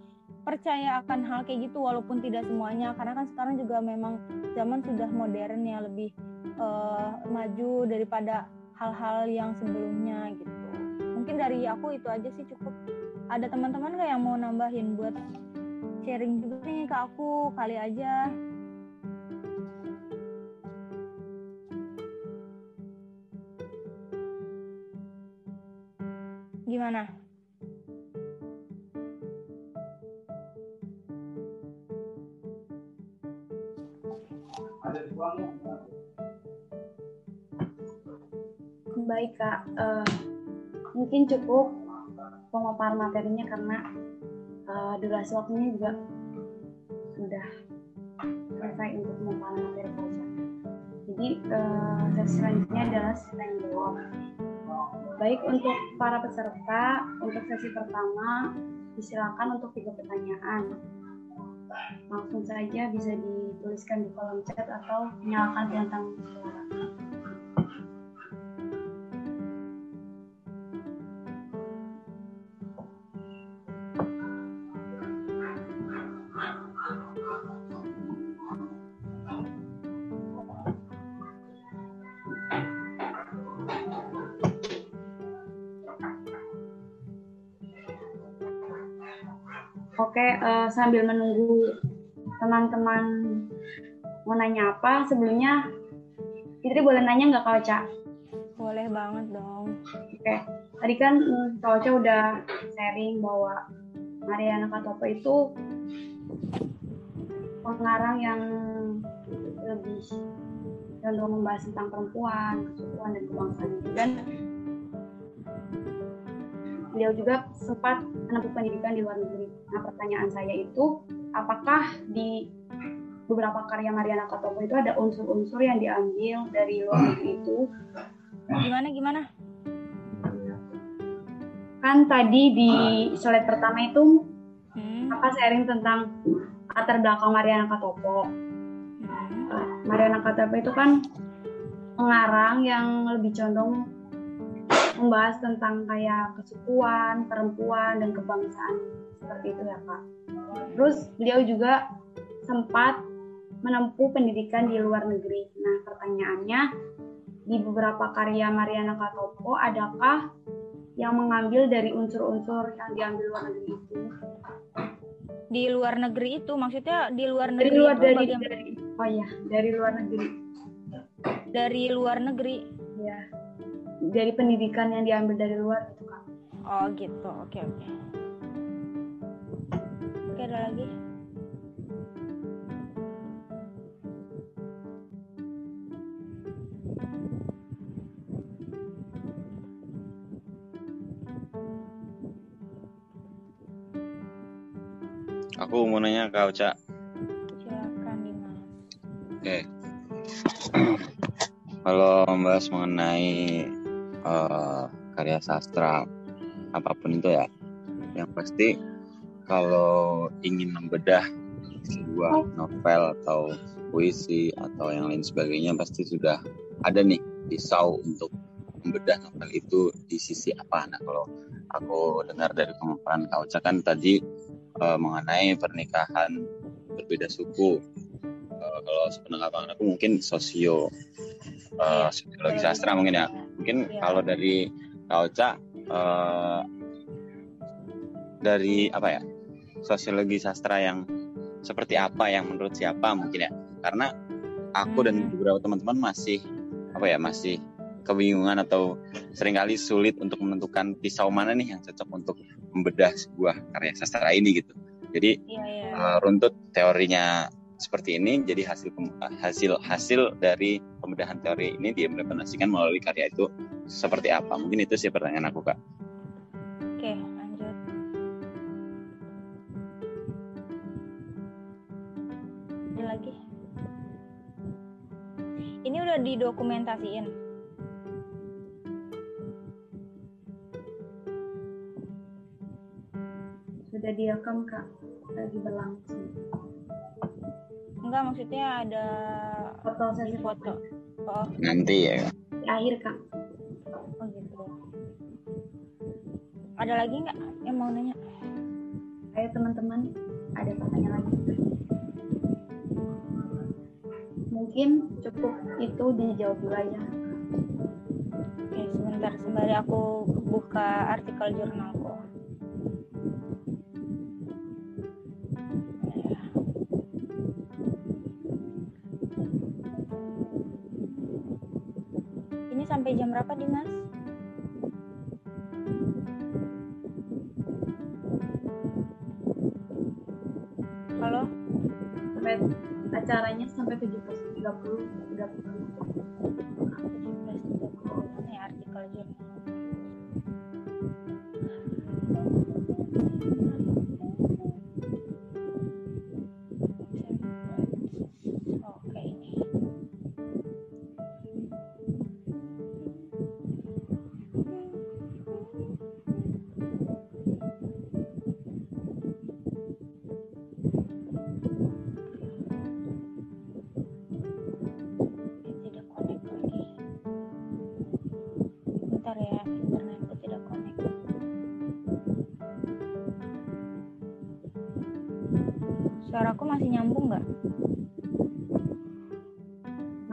percaya akan hal kayak gitu walaupun tidak semuanya. Karena kan sekarang juga memang zaman sudah modern ya lebih uh, maju daripada hal-hal yang sebelumnya gitu. Mungkin dari aku itu aja sih cukup. Ada teman-teman nggak yang mau nambahin buat sharing juga nih ke aku? Kali aja. Gimana baik kak. Eh, mungkin cukup pemaparan materinya karena eh, durasi waktunya juga sudah selesai untuk pemaparan materi saja. Jadi eh, sesi selanjutnya adalah sesi jawab. Baik untuk para peserta, untuk sesi pertama disilakan untuk tiga pertanyaan. Langsung saja bisa dituliskan di kolom chat atau nyalakan centang suara. Oke, eh, sambil menunggu teman-teman mau nanya apa, sebelumnya Fitri boleh nanya nggak Kak Ocha? Boleh banget dong. Oke, tadi kan mm, Kak Ocha udah sharing bahwa Mariana Katopo itu pengarang yang lebih cenderung membahas tentang perempuan, kesukuan, dan kebangsaan. Dan beliau juga sempat menempuh pendidikan di luar negeri. Nah, pertanyaan saya itu, apakah di beberapa karya Mariana Katopo itu ada unsur-unsur yang diambil dari luar negeri itu? Gimana gimana? Kan tadi di slide pertama itu Hmm. apa sharing tentang latar belakang Mariana Katopo. Hmm. Mariana Katopo itu kan pengarang yang lebih condong membahas tentang kayak kesukuan, perempuan, dan kebangsaan seperti itu ya kak. Terus beliau juga sempat menempuh pendidikan di luar negeri. Nah pertanyaannya di beberapa karya Mariana Katopo adakah yang mengambil dari unsur-unsur yang diambil luar negeri itu? Di luar negeri itu maksudnya di luar Dari negeri luar itu dari, dari oh iya dari luar negeri dari luar negeri. ya dari pendidikan yang diambil dari luar gitu kak. Oh gitu. Oke oke. Oke ada lagi? Aku mau nanya Kak Ocha. Silakan Dimas. Oke. Kalau membahas mengenai eh, karya sastra apa pun itu ya, yang pasti kalau ingin membedah sebuah novel atau puisi atau yang lain sebagainya pasti sudah ada nih pisau untuk membedah novel itu di sisi apa. Nah kalau aku dengar dari pemaparan Ocha kan tadi eh, mengenai pernikahan berbeda suku Kalau sepenanggapan aku mungkin sosio eh, sosiologi sastra mungkin ya mungkin Iya. kalau dari Kak Ocha eh, dari apa ya sosiologi sastra yang seperti apa yang menurut siapa mungkin ya karena aku dan Hmm. beberapa teman-teman masih apa ya masih kebingungan atau sering kali sulit untuk menentukan pisau mana nih yang cocok untuk membedah sebuah karya sastra ini gitu jadi Iya iya. uh, runtut teorinya seperti ini jadi hasil hasil hasil dari pembedahan teori ini diimplementasikan melalui karya itu seperti apa mungkin itu sih pertanyaan aku kak Oke lanjut. Ada lagi? Ini udah didokumentasiin. Sudah direkam kak lagi berlangsung. Enggak maksudnya ada Foto sesi foto. Oh, nanti ya di akhir kak. oh gitu. Ada lagi nggak yang mau nanya? Ayo teman-teman ada pertanyaan lagi. Mungkin cukup itu dijawab dulu aja. Oke, sebentar sembari aku buka artikel jurnalku.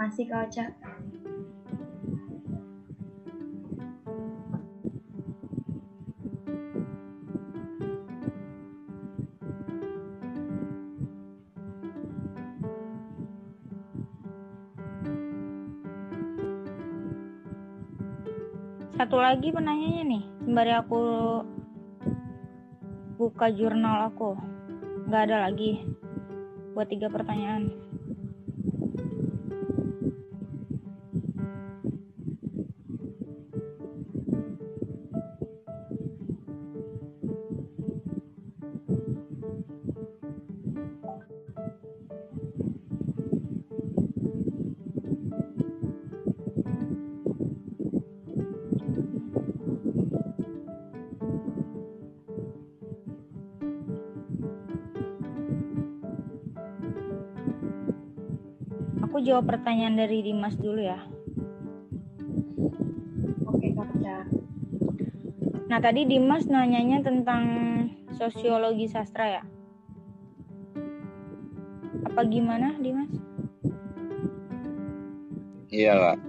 Masih Kak Ocha. Satu lagi penanyanya nih, sembari aku buka jurnal aku. Nggak ada lagi buat tiga pertanyaan. Jawab pertanyaan dari Dimas dulu ya. Oke Kak. Nah tadi Dimas nanyanya tentang sosiologi sastra ya. Apa gimana Dimas? Iya kak.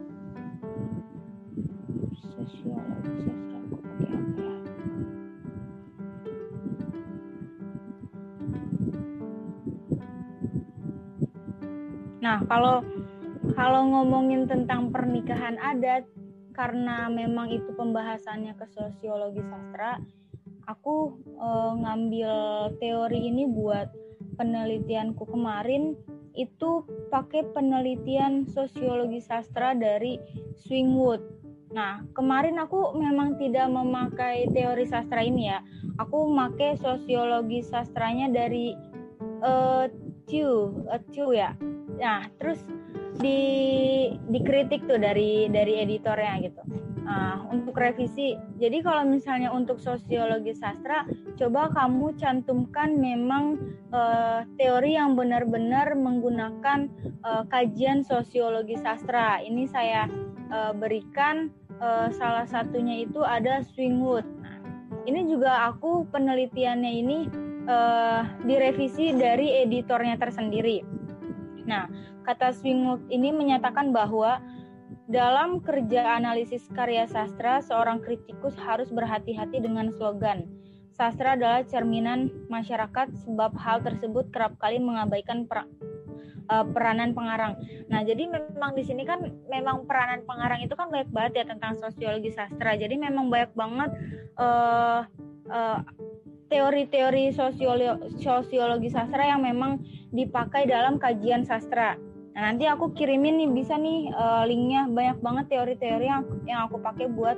Kalau kalau ngomongin tentang pernikahan adat karena memang itu pembahasannya ke sosiologi sastra, aku eh, ngambil teori ini buat penelitianku kemarin itu pakai penelitian sosiologi sastra dari Swingwood. Nah, kemarin aku memang tidak memakai teori sastra ini ya. Aku pakai sosiologi sastranya dari eh Chu, eh, Chu ya. Nah, terus di dikritik tuh dari dari editornya gitu. Nah, untuk revisi, jadi kalau misalnya untuk sosiologi sastra, coba kamu cantumkan memang eh, teori yang benar-benar menggunakan eh, kajian sosiologi sastra. Ini saya eh, berikan eh, salah satunya itu ada Swingwood. Nah, ini juga aku penelitiannya ini eh, direvisi dari editornya tersendiri. Nah, kata Swingwood ini menyatakan bahwa dalam kerja analisis karya sastra, seorang kritikus harus berhati-hati dengan slogan. Sastra adalah cerminan masyarakat sebab hal tersebut kerap kali mengabaikan per- eh, peranan pengarang. Nah, jadi memang di sini kan memang peranan pengarang itu kan banyak banget ya tentang sosiologi sastra. Jadi memang banyak banget eh, eh, teori-teori sosiolo- sosiologi sastra yang memang dipakai dalam kajian sastra. Nah, nanti aku kirimin nih bisa nih eh, linknya banyak banget teori-teori yang yang aku pakai buat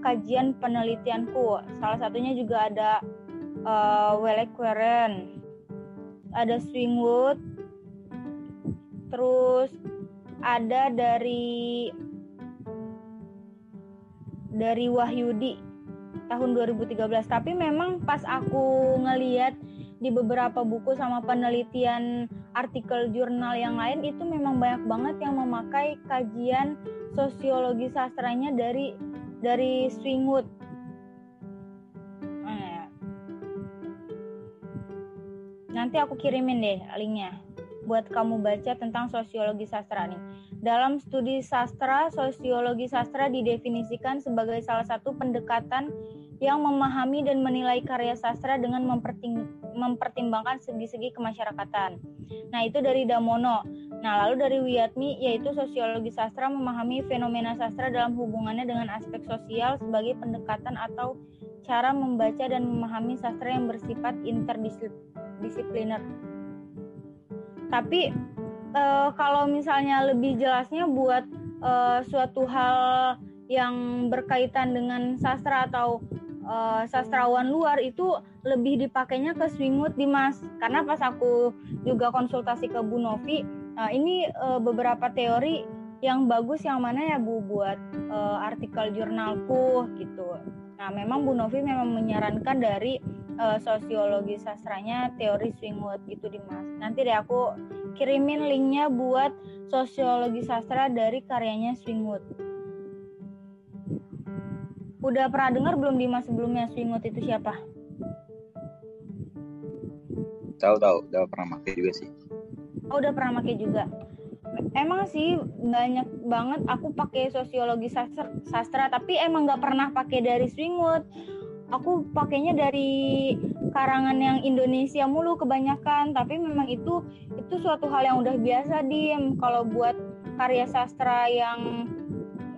kajian penelitianku. Salah satunya juga ada uh, Queren, ada Swingwood, terus ada dari dari Wahyudi tahun 2013. Tapi memang pas aku ngeliat di beberapa buku sama penelitian artikel jurnal yang lain itu memang banyak banget yang memakai kajian sosiologi sastranya dari dari Swingwood. Nah, Nanti aku kirimin deh linknya buat kamu baca tentang sosiologi sastra nih. Dalam studi sastra, sosiologi sastra didefinisikan sebagai salah satu pendekatan yang memahami dan menilai karya sastra dengan mempertimbangkan segi-segi kemasyarakatan. Nah, itu dari Damono. Nah, lalu dari Wiyatmi yaitu sosiologi sastra memahami fenomena sastra dalam hubungannya dengan aspek sosial sebagai pendekatan atau cara membaca dan memahami sastra yang bersifat interdisipliner. Tapi eh, kalau misalnya lebih jelasnya buat eh, suatu hal yang berkaitan dengan sastra atau eh, sastrawan luar itu lebih dipakainya ke Swingwood Dimas karena pas aku juga konsultasi ke Bu Novi Nah, ini uh, beberapa teori yang bagus yang mana ya Bu buat uh, artikel jurnalku gitu. Nah, memang Bu Novi memang menyarankan dari uh, sosiologi sastranya teori Swingwood gitu Dimas. Nanti deh aku kirimin linknya buat sosiologi sastra dari karyanya Swingwood. Udah pernah dengar belum Dimas sebelumnya Swingwood itu siapa? Tahu tahu, udah pernah pakai juga sih. Oh, udah pernah pakai juga. Emang sih banyak banget aku pakai sosiologi sastra, sastra tapi emang nggak pernah pakai dari Swingwood. Aku pakainya dari karangan yang Indonesia mulu kebanyakan, tapi memang itu itu suatu hal yang udah biasa diem kalau buat karya sastra yang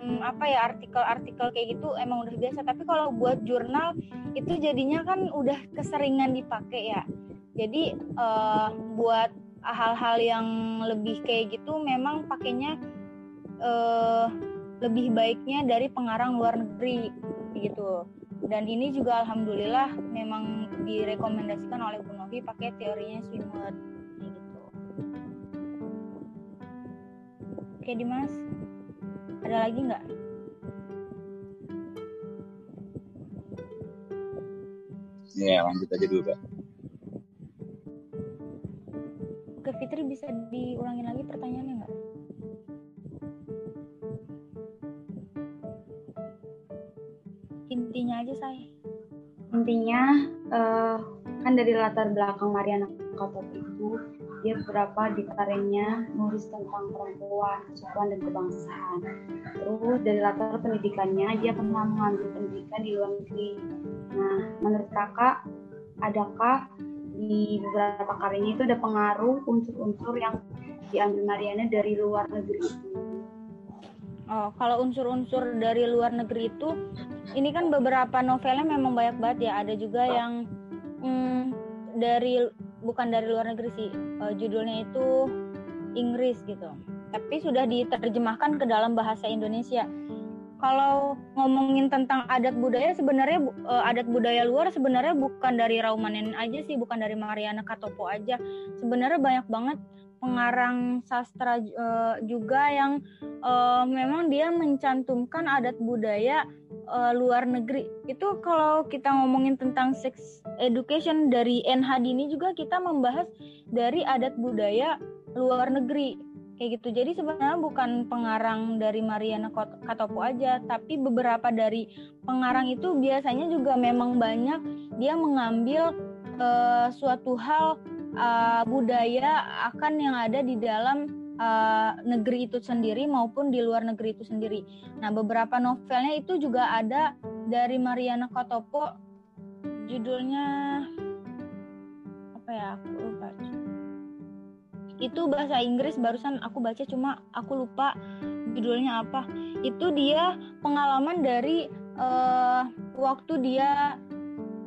hmm, apa ya artikel-artikel kayak gitu emang udah biasa. Tapi kalau buat jurnal itu jadinya kan udah keseringan dipakai ya. Jadi uh, buat hal-hal yang lebih kayak gitu memang pakainya uh, lebih baiknya dari pengarang luar negeri gitu dan ini juga alhamdulillah memang direkomendasikan oleh Bu Novi pakai teorinya Swinworth gitu oke Dimas ada lagi nggak Ya, lanjut aja dulu, Kak. ke Fitri bisa diulangin lagi pertanyaannya nggak? Intinya aja saya. Intinya uh, kan dari latar belakang Mariana Kotot itu dia beberapa di karyanya nulis tentang perempuan, kesukuan dan kebangsaan. Terus dari latar pendidikannya dia pernah mengambil pendidikan di luar negeri. Nah, menurut kakak, adakah di beberapa karyanya itu ada pengaruh unsur-unsur yang diambil Mariana dari luar negeri itu. Oh, kalau unsur-unsur dari luar negeri itu, ini kan beberapa novelnya memang banyak banget ya. Ada juga yang hmm, dari bukan dari luar negeri sih, uh, judulnya itu Inggris gitu. Tapi sudah diterjemahkan ke dalam bahasa Indonesia kalau ngomongin tentang adat budaya sebenarnya uh, adat budaya luar sebenarnya bukan dari Raumanen aja sih, bukan dari Mariana Katopo aja. Sebenarnya banyak banget pengarang sastra uh, juga yang uh, memang dia mencantumkan adat budaya uh, luar negeri. Itu kalau kita ngomongin tentang sex education dari NH ini juga kita membahas dari adat budaya luar negeri. Kayak gitu. Jadi sebenarnya bukan pengarang dari Mariana Katopo aja tapi beberapa dari pengarang itu biasanya juga memang banyak dia mengambil uh, suatu hal uh, budaya akan yang ada di dalam uh, negeri itu sendiri maupun di luar negeri itu sendiri. Nah beberapa novelnya itu juga ada dari Mariana Katopo judulnya apa ya aku lupa. Itu bahasa Inggris barusan aku baca cuma aku lupa judulnya apa. Itu dia pengalaman dari uh, waktu dia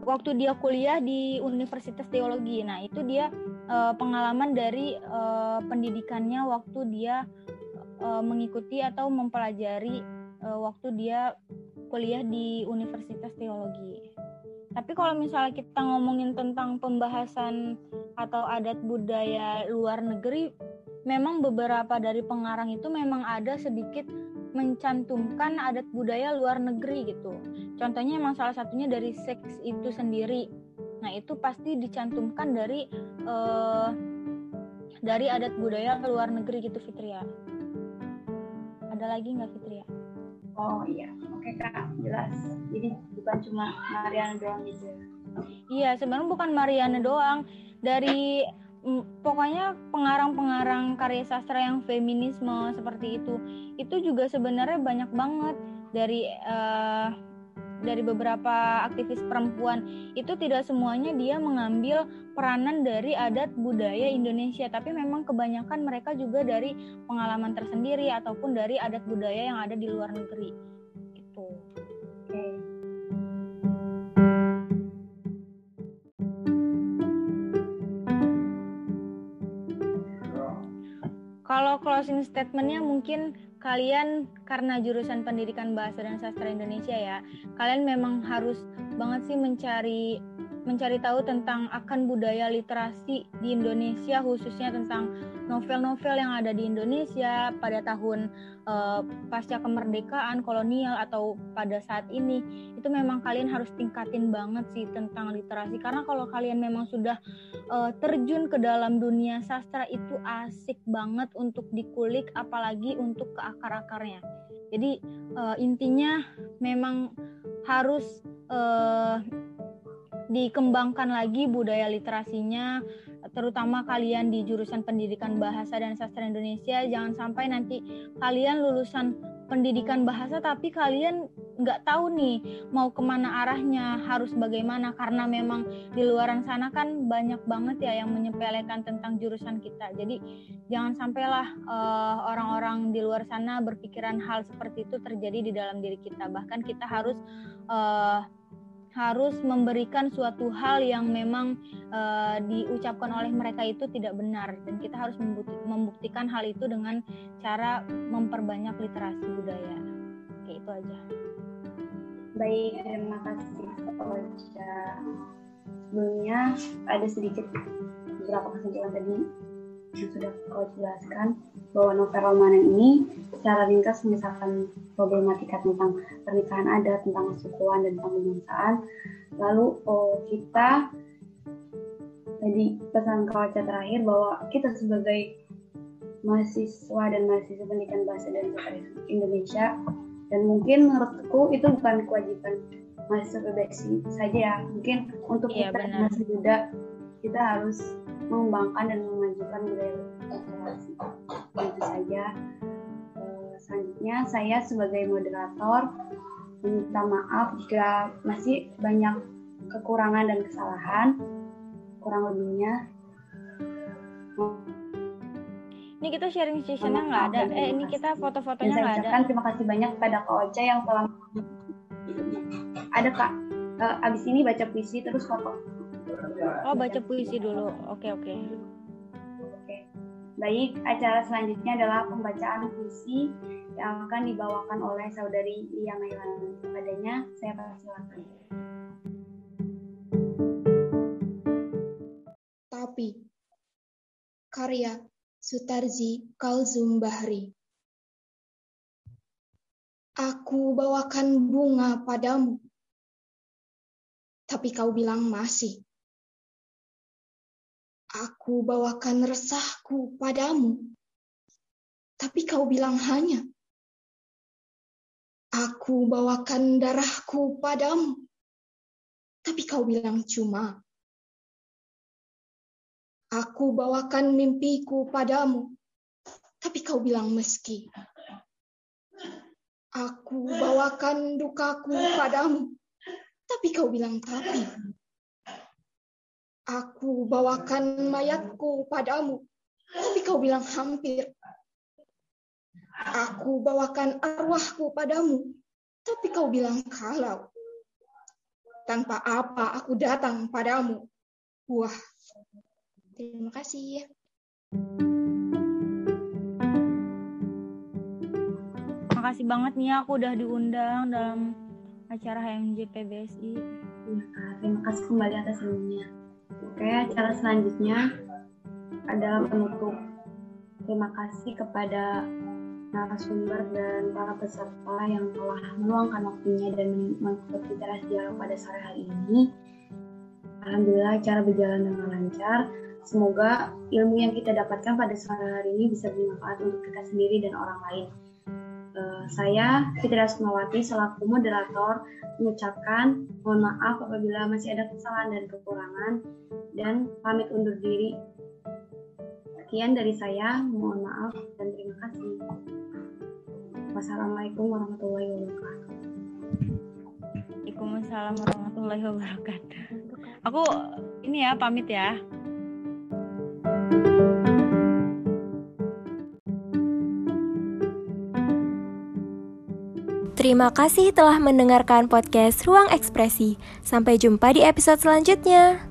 waktu dia kuliah di Universitas Teologi. Nah itu dia uh, pengalaman dari uh, pendidikannya waktu dia uh, mengikuti atau mempelajari uh, waktu dia kuliah di Universitas Teologi. Tapi kalau misalnya kita ngomongin tentang pembahasan atau adat budaya luar negeri, memang beberapa dari pengarang itu memang ada sedikit mencantumkan adat budaya luar negeri gitu. Contohnya memang salah satunya dari seks itu sendiri. Nah itu pasti dicantumkan dari uh, dari adat budaya luar negeri gitu Fitria. Ada lagi nggak Fitria? Oh iya, oke kak, jelas. Jadi bukan cuma Mariana doang gitu. Iya, sebenarnya bukan Mariana doang. Dari pokoknya pengarang-pengarang karya sastra yang feminisme seperti itu, itu juga sebenarnya banyak banget dari uh, dari beberapa aktivis perempuan. Itu tidak semuanya dia mengambil peranan dari adat budaya Indonesia tapi memang kebanyakan mereka juga dari pengalaman tersendiri ataupun dari adat budaya yang ada di luar negeri Kalau closing statementnya mungkin kalian karena jurusan pendidikan bahasa dan sastra Indonesia ya, kalian memang harus banget sih mencari mencari tahu tentang akan budaya literasi di Indonesia khususnya tentang novel-novel yang ada di Indonesia pada tahun uh, pasca kemerdekaan kolonial atau pada saat ini. Itu memang kalian harus tingkatin banget sih tentang literasi. Karena kalau kalian memang sudah uh, terjun ke dalam dunia sastra itu asik banget untuk dikulik apalagi untuk ke akar-akarnya. Jadi uh, intinya memang harus uh, dikembangkan lagi budaya literasinya terutama kalian di jurusan pendidikan bahasa dan sastra Indonesia. Jangan sampai nanti kalian lulusan pendidikan bahasa tapi kalian nggak tahu nih mau ke mana arahnya harus bagaimana karena memang di luaran sana kan banyak banget ya yang menyepelekan tentang jurusan kita. Jadi jangan sampailah uh, orang-orang di luar sana berpikiran hal seperti itu terjadi di dalam diri kita. Bahkan kita harus uh, harus memberikan suatu hal yang memang uh, diucapkan oleh mereka itu tidak benar dan kita harus membuktikan hal itu dengan cara memperbanyak literasi budaya. Oke, itu aja. Baik, terima kasih Ocha. Sebelumnya ada sedikit beberapa kesimpulan tadi yang sudah kau jelaskan bahwa novel romanen ini secara ringkas mengisahkan problematika tentang pernikahan adat, tentang kesukuan dan tentang kebangsaan. Lalu oh, kita tadi pesan kawaca terakhir bahwa kita sebagai mahasiswa dan mahasiswa pendidikan bahasa dan sastra Indonesia dan mungkin menurutku itu bukan kewajiban mahasiswa PBSI saja ya. Mungkin untuk iya, kita masih muda kita harus mengembangkan dan memajukan budaya literasi. Itu saja. Selanjutnya saya sebagai moderator meminta maaf jika masih banyak kekurangan dan kesalahan. Kurang lebihnya. Ini kita sharing sessionnya nggak ada. Eh ini kita foto-fotonya nggak ada. Terima kasih banyak kepada Kak Ocha yang telah ada Kak. Uh, abis ini baca puisi terus foto. Oh, baca puisi dulu. Oke, oke. Oke. Baik, acara selanjutnya adalah pembacaan puisi yang akan dibawakan oleh saudari Lia Mailan. Padanya saya persilakan. Tapi karya Sutarzi Kalzum Bahri. Aku bawakan bunga padamu, tapi kau bilang masih. Aku bawakan resahku padamu, tapi kau bilang hanya. Aku bawakan darahku padamu, tapi kau bilang cuma. Aku bawakan mimpiku padamu, tapi kau bilang meski. Aku bawakan dukaku padamu, tapi kau bilang tapi. Aku bawakan mayatku padamu, tapi kau bilang hampir. Aku bawakan arwahku padamu, tapi kau bilang kalau. Tanpa apa aku datang padamu. Wah, terima kasih. Makasih banget nih aku udah diundang dalam acara HMJ PBSI. Ya, terima kasih kembali atas ilmunya. Oke, acara selanjutnya adalah penutup. Terima kasih kepada narasumber dan para peserta yang telah meluangkan waktunya dan mengikuti teras dialog pada sore hari ini. Alhamdulillah acara berjalan dengan lancar. Semoga ilmu yang kita dapatkan pada sore hari ini bisa bermanfaat untuk kita sendiri dan orang lain. Uh, saya Fitri Asmawati selaku moderator mengucapkan mohon maaf apabila masih ada kesalahan dan kekurangan dan pamit undur diri. Sekian dari saya, mohon maaf dan terima kasih. Wassalamualaikum warahmatullahi wabarakatuh. Waalaikumsalam warahmatullahi wabarakatuh. Aku ini ya pamit ya. Terima kasih telah mendengarkan podcast Ruang Ekspresi. Sampai jumpa di episode selanjutnya.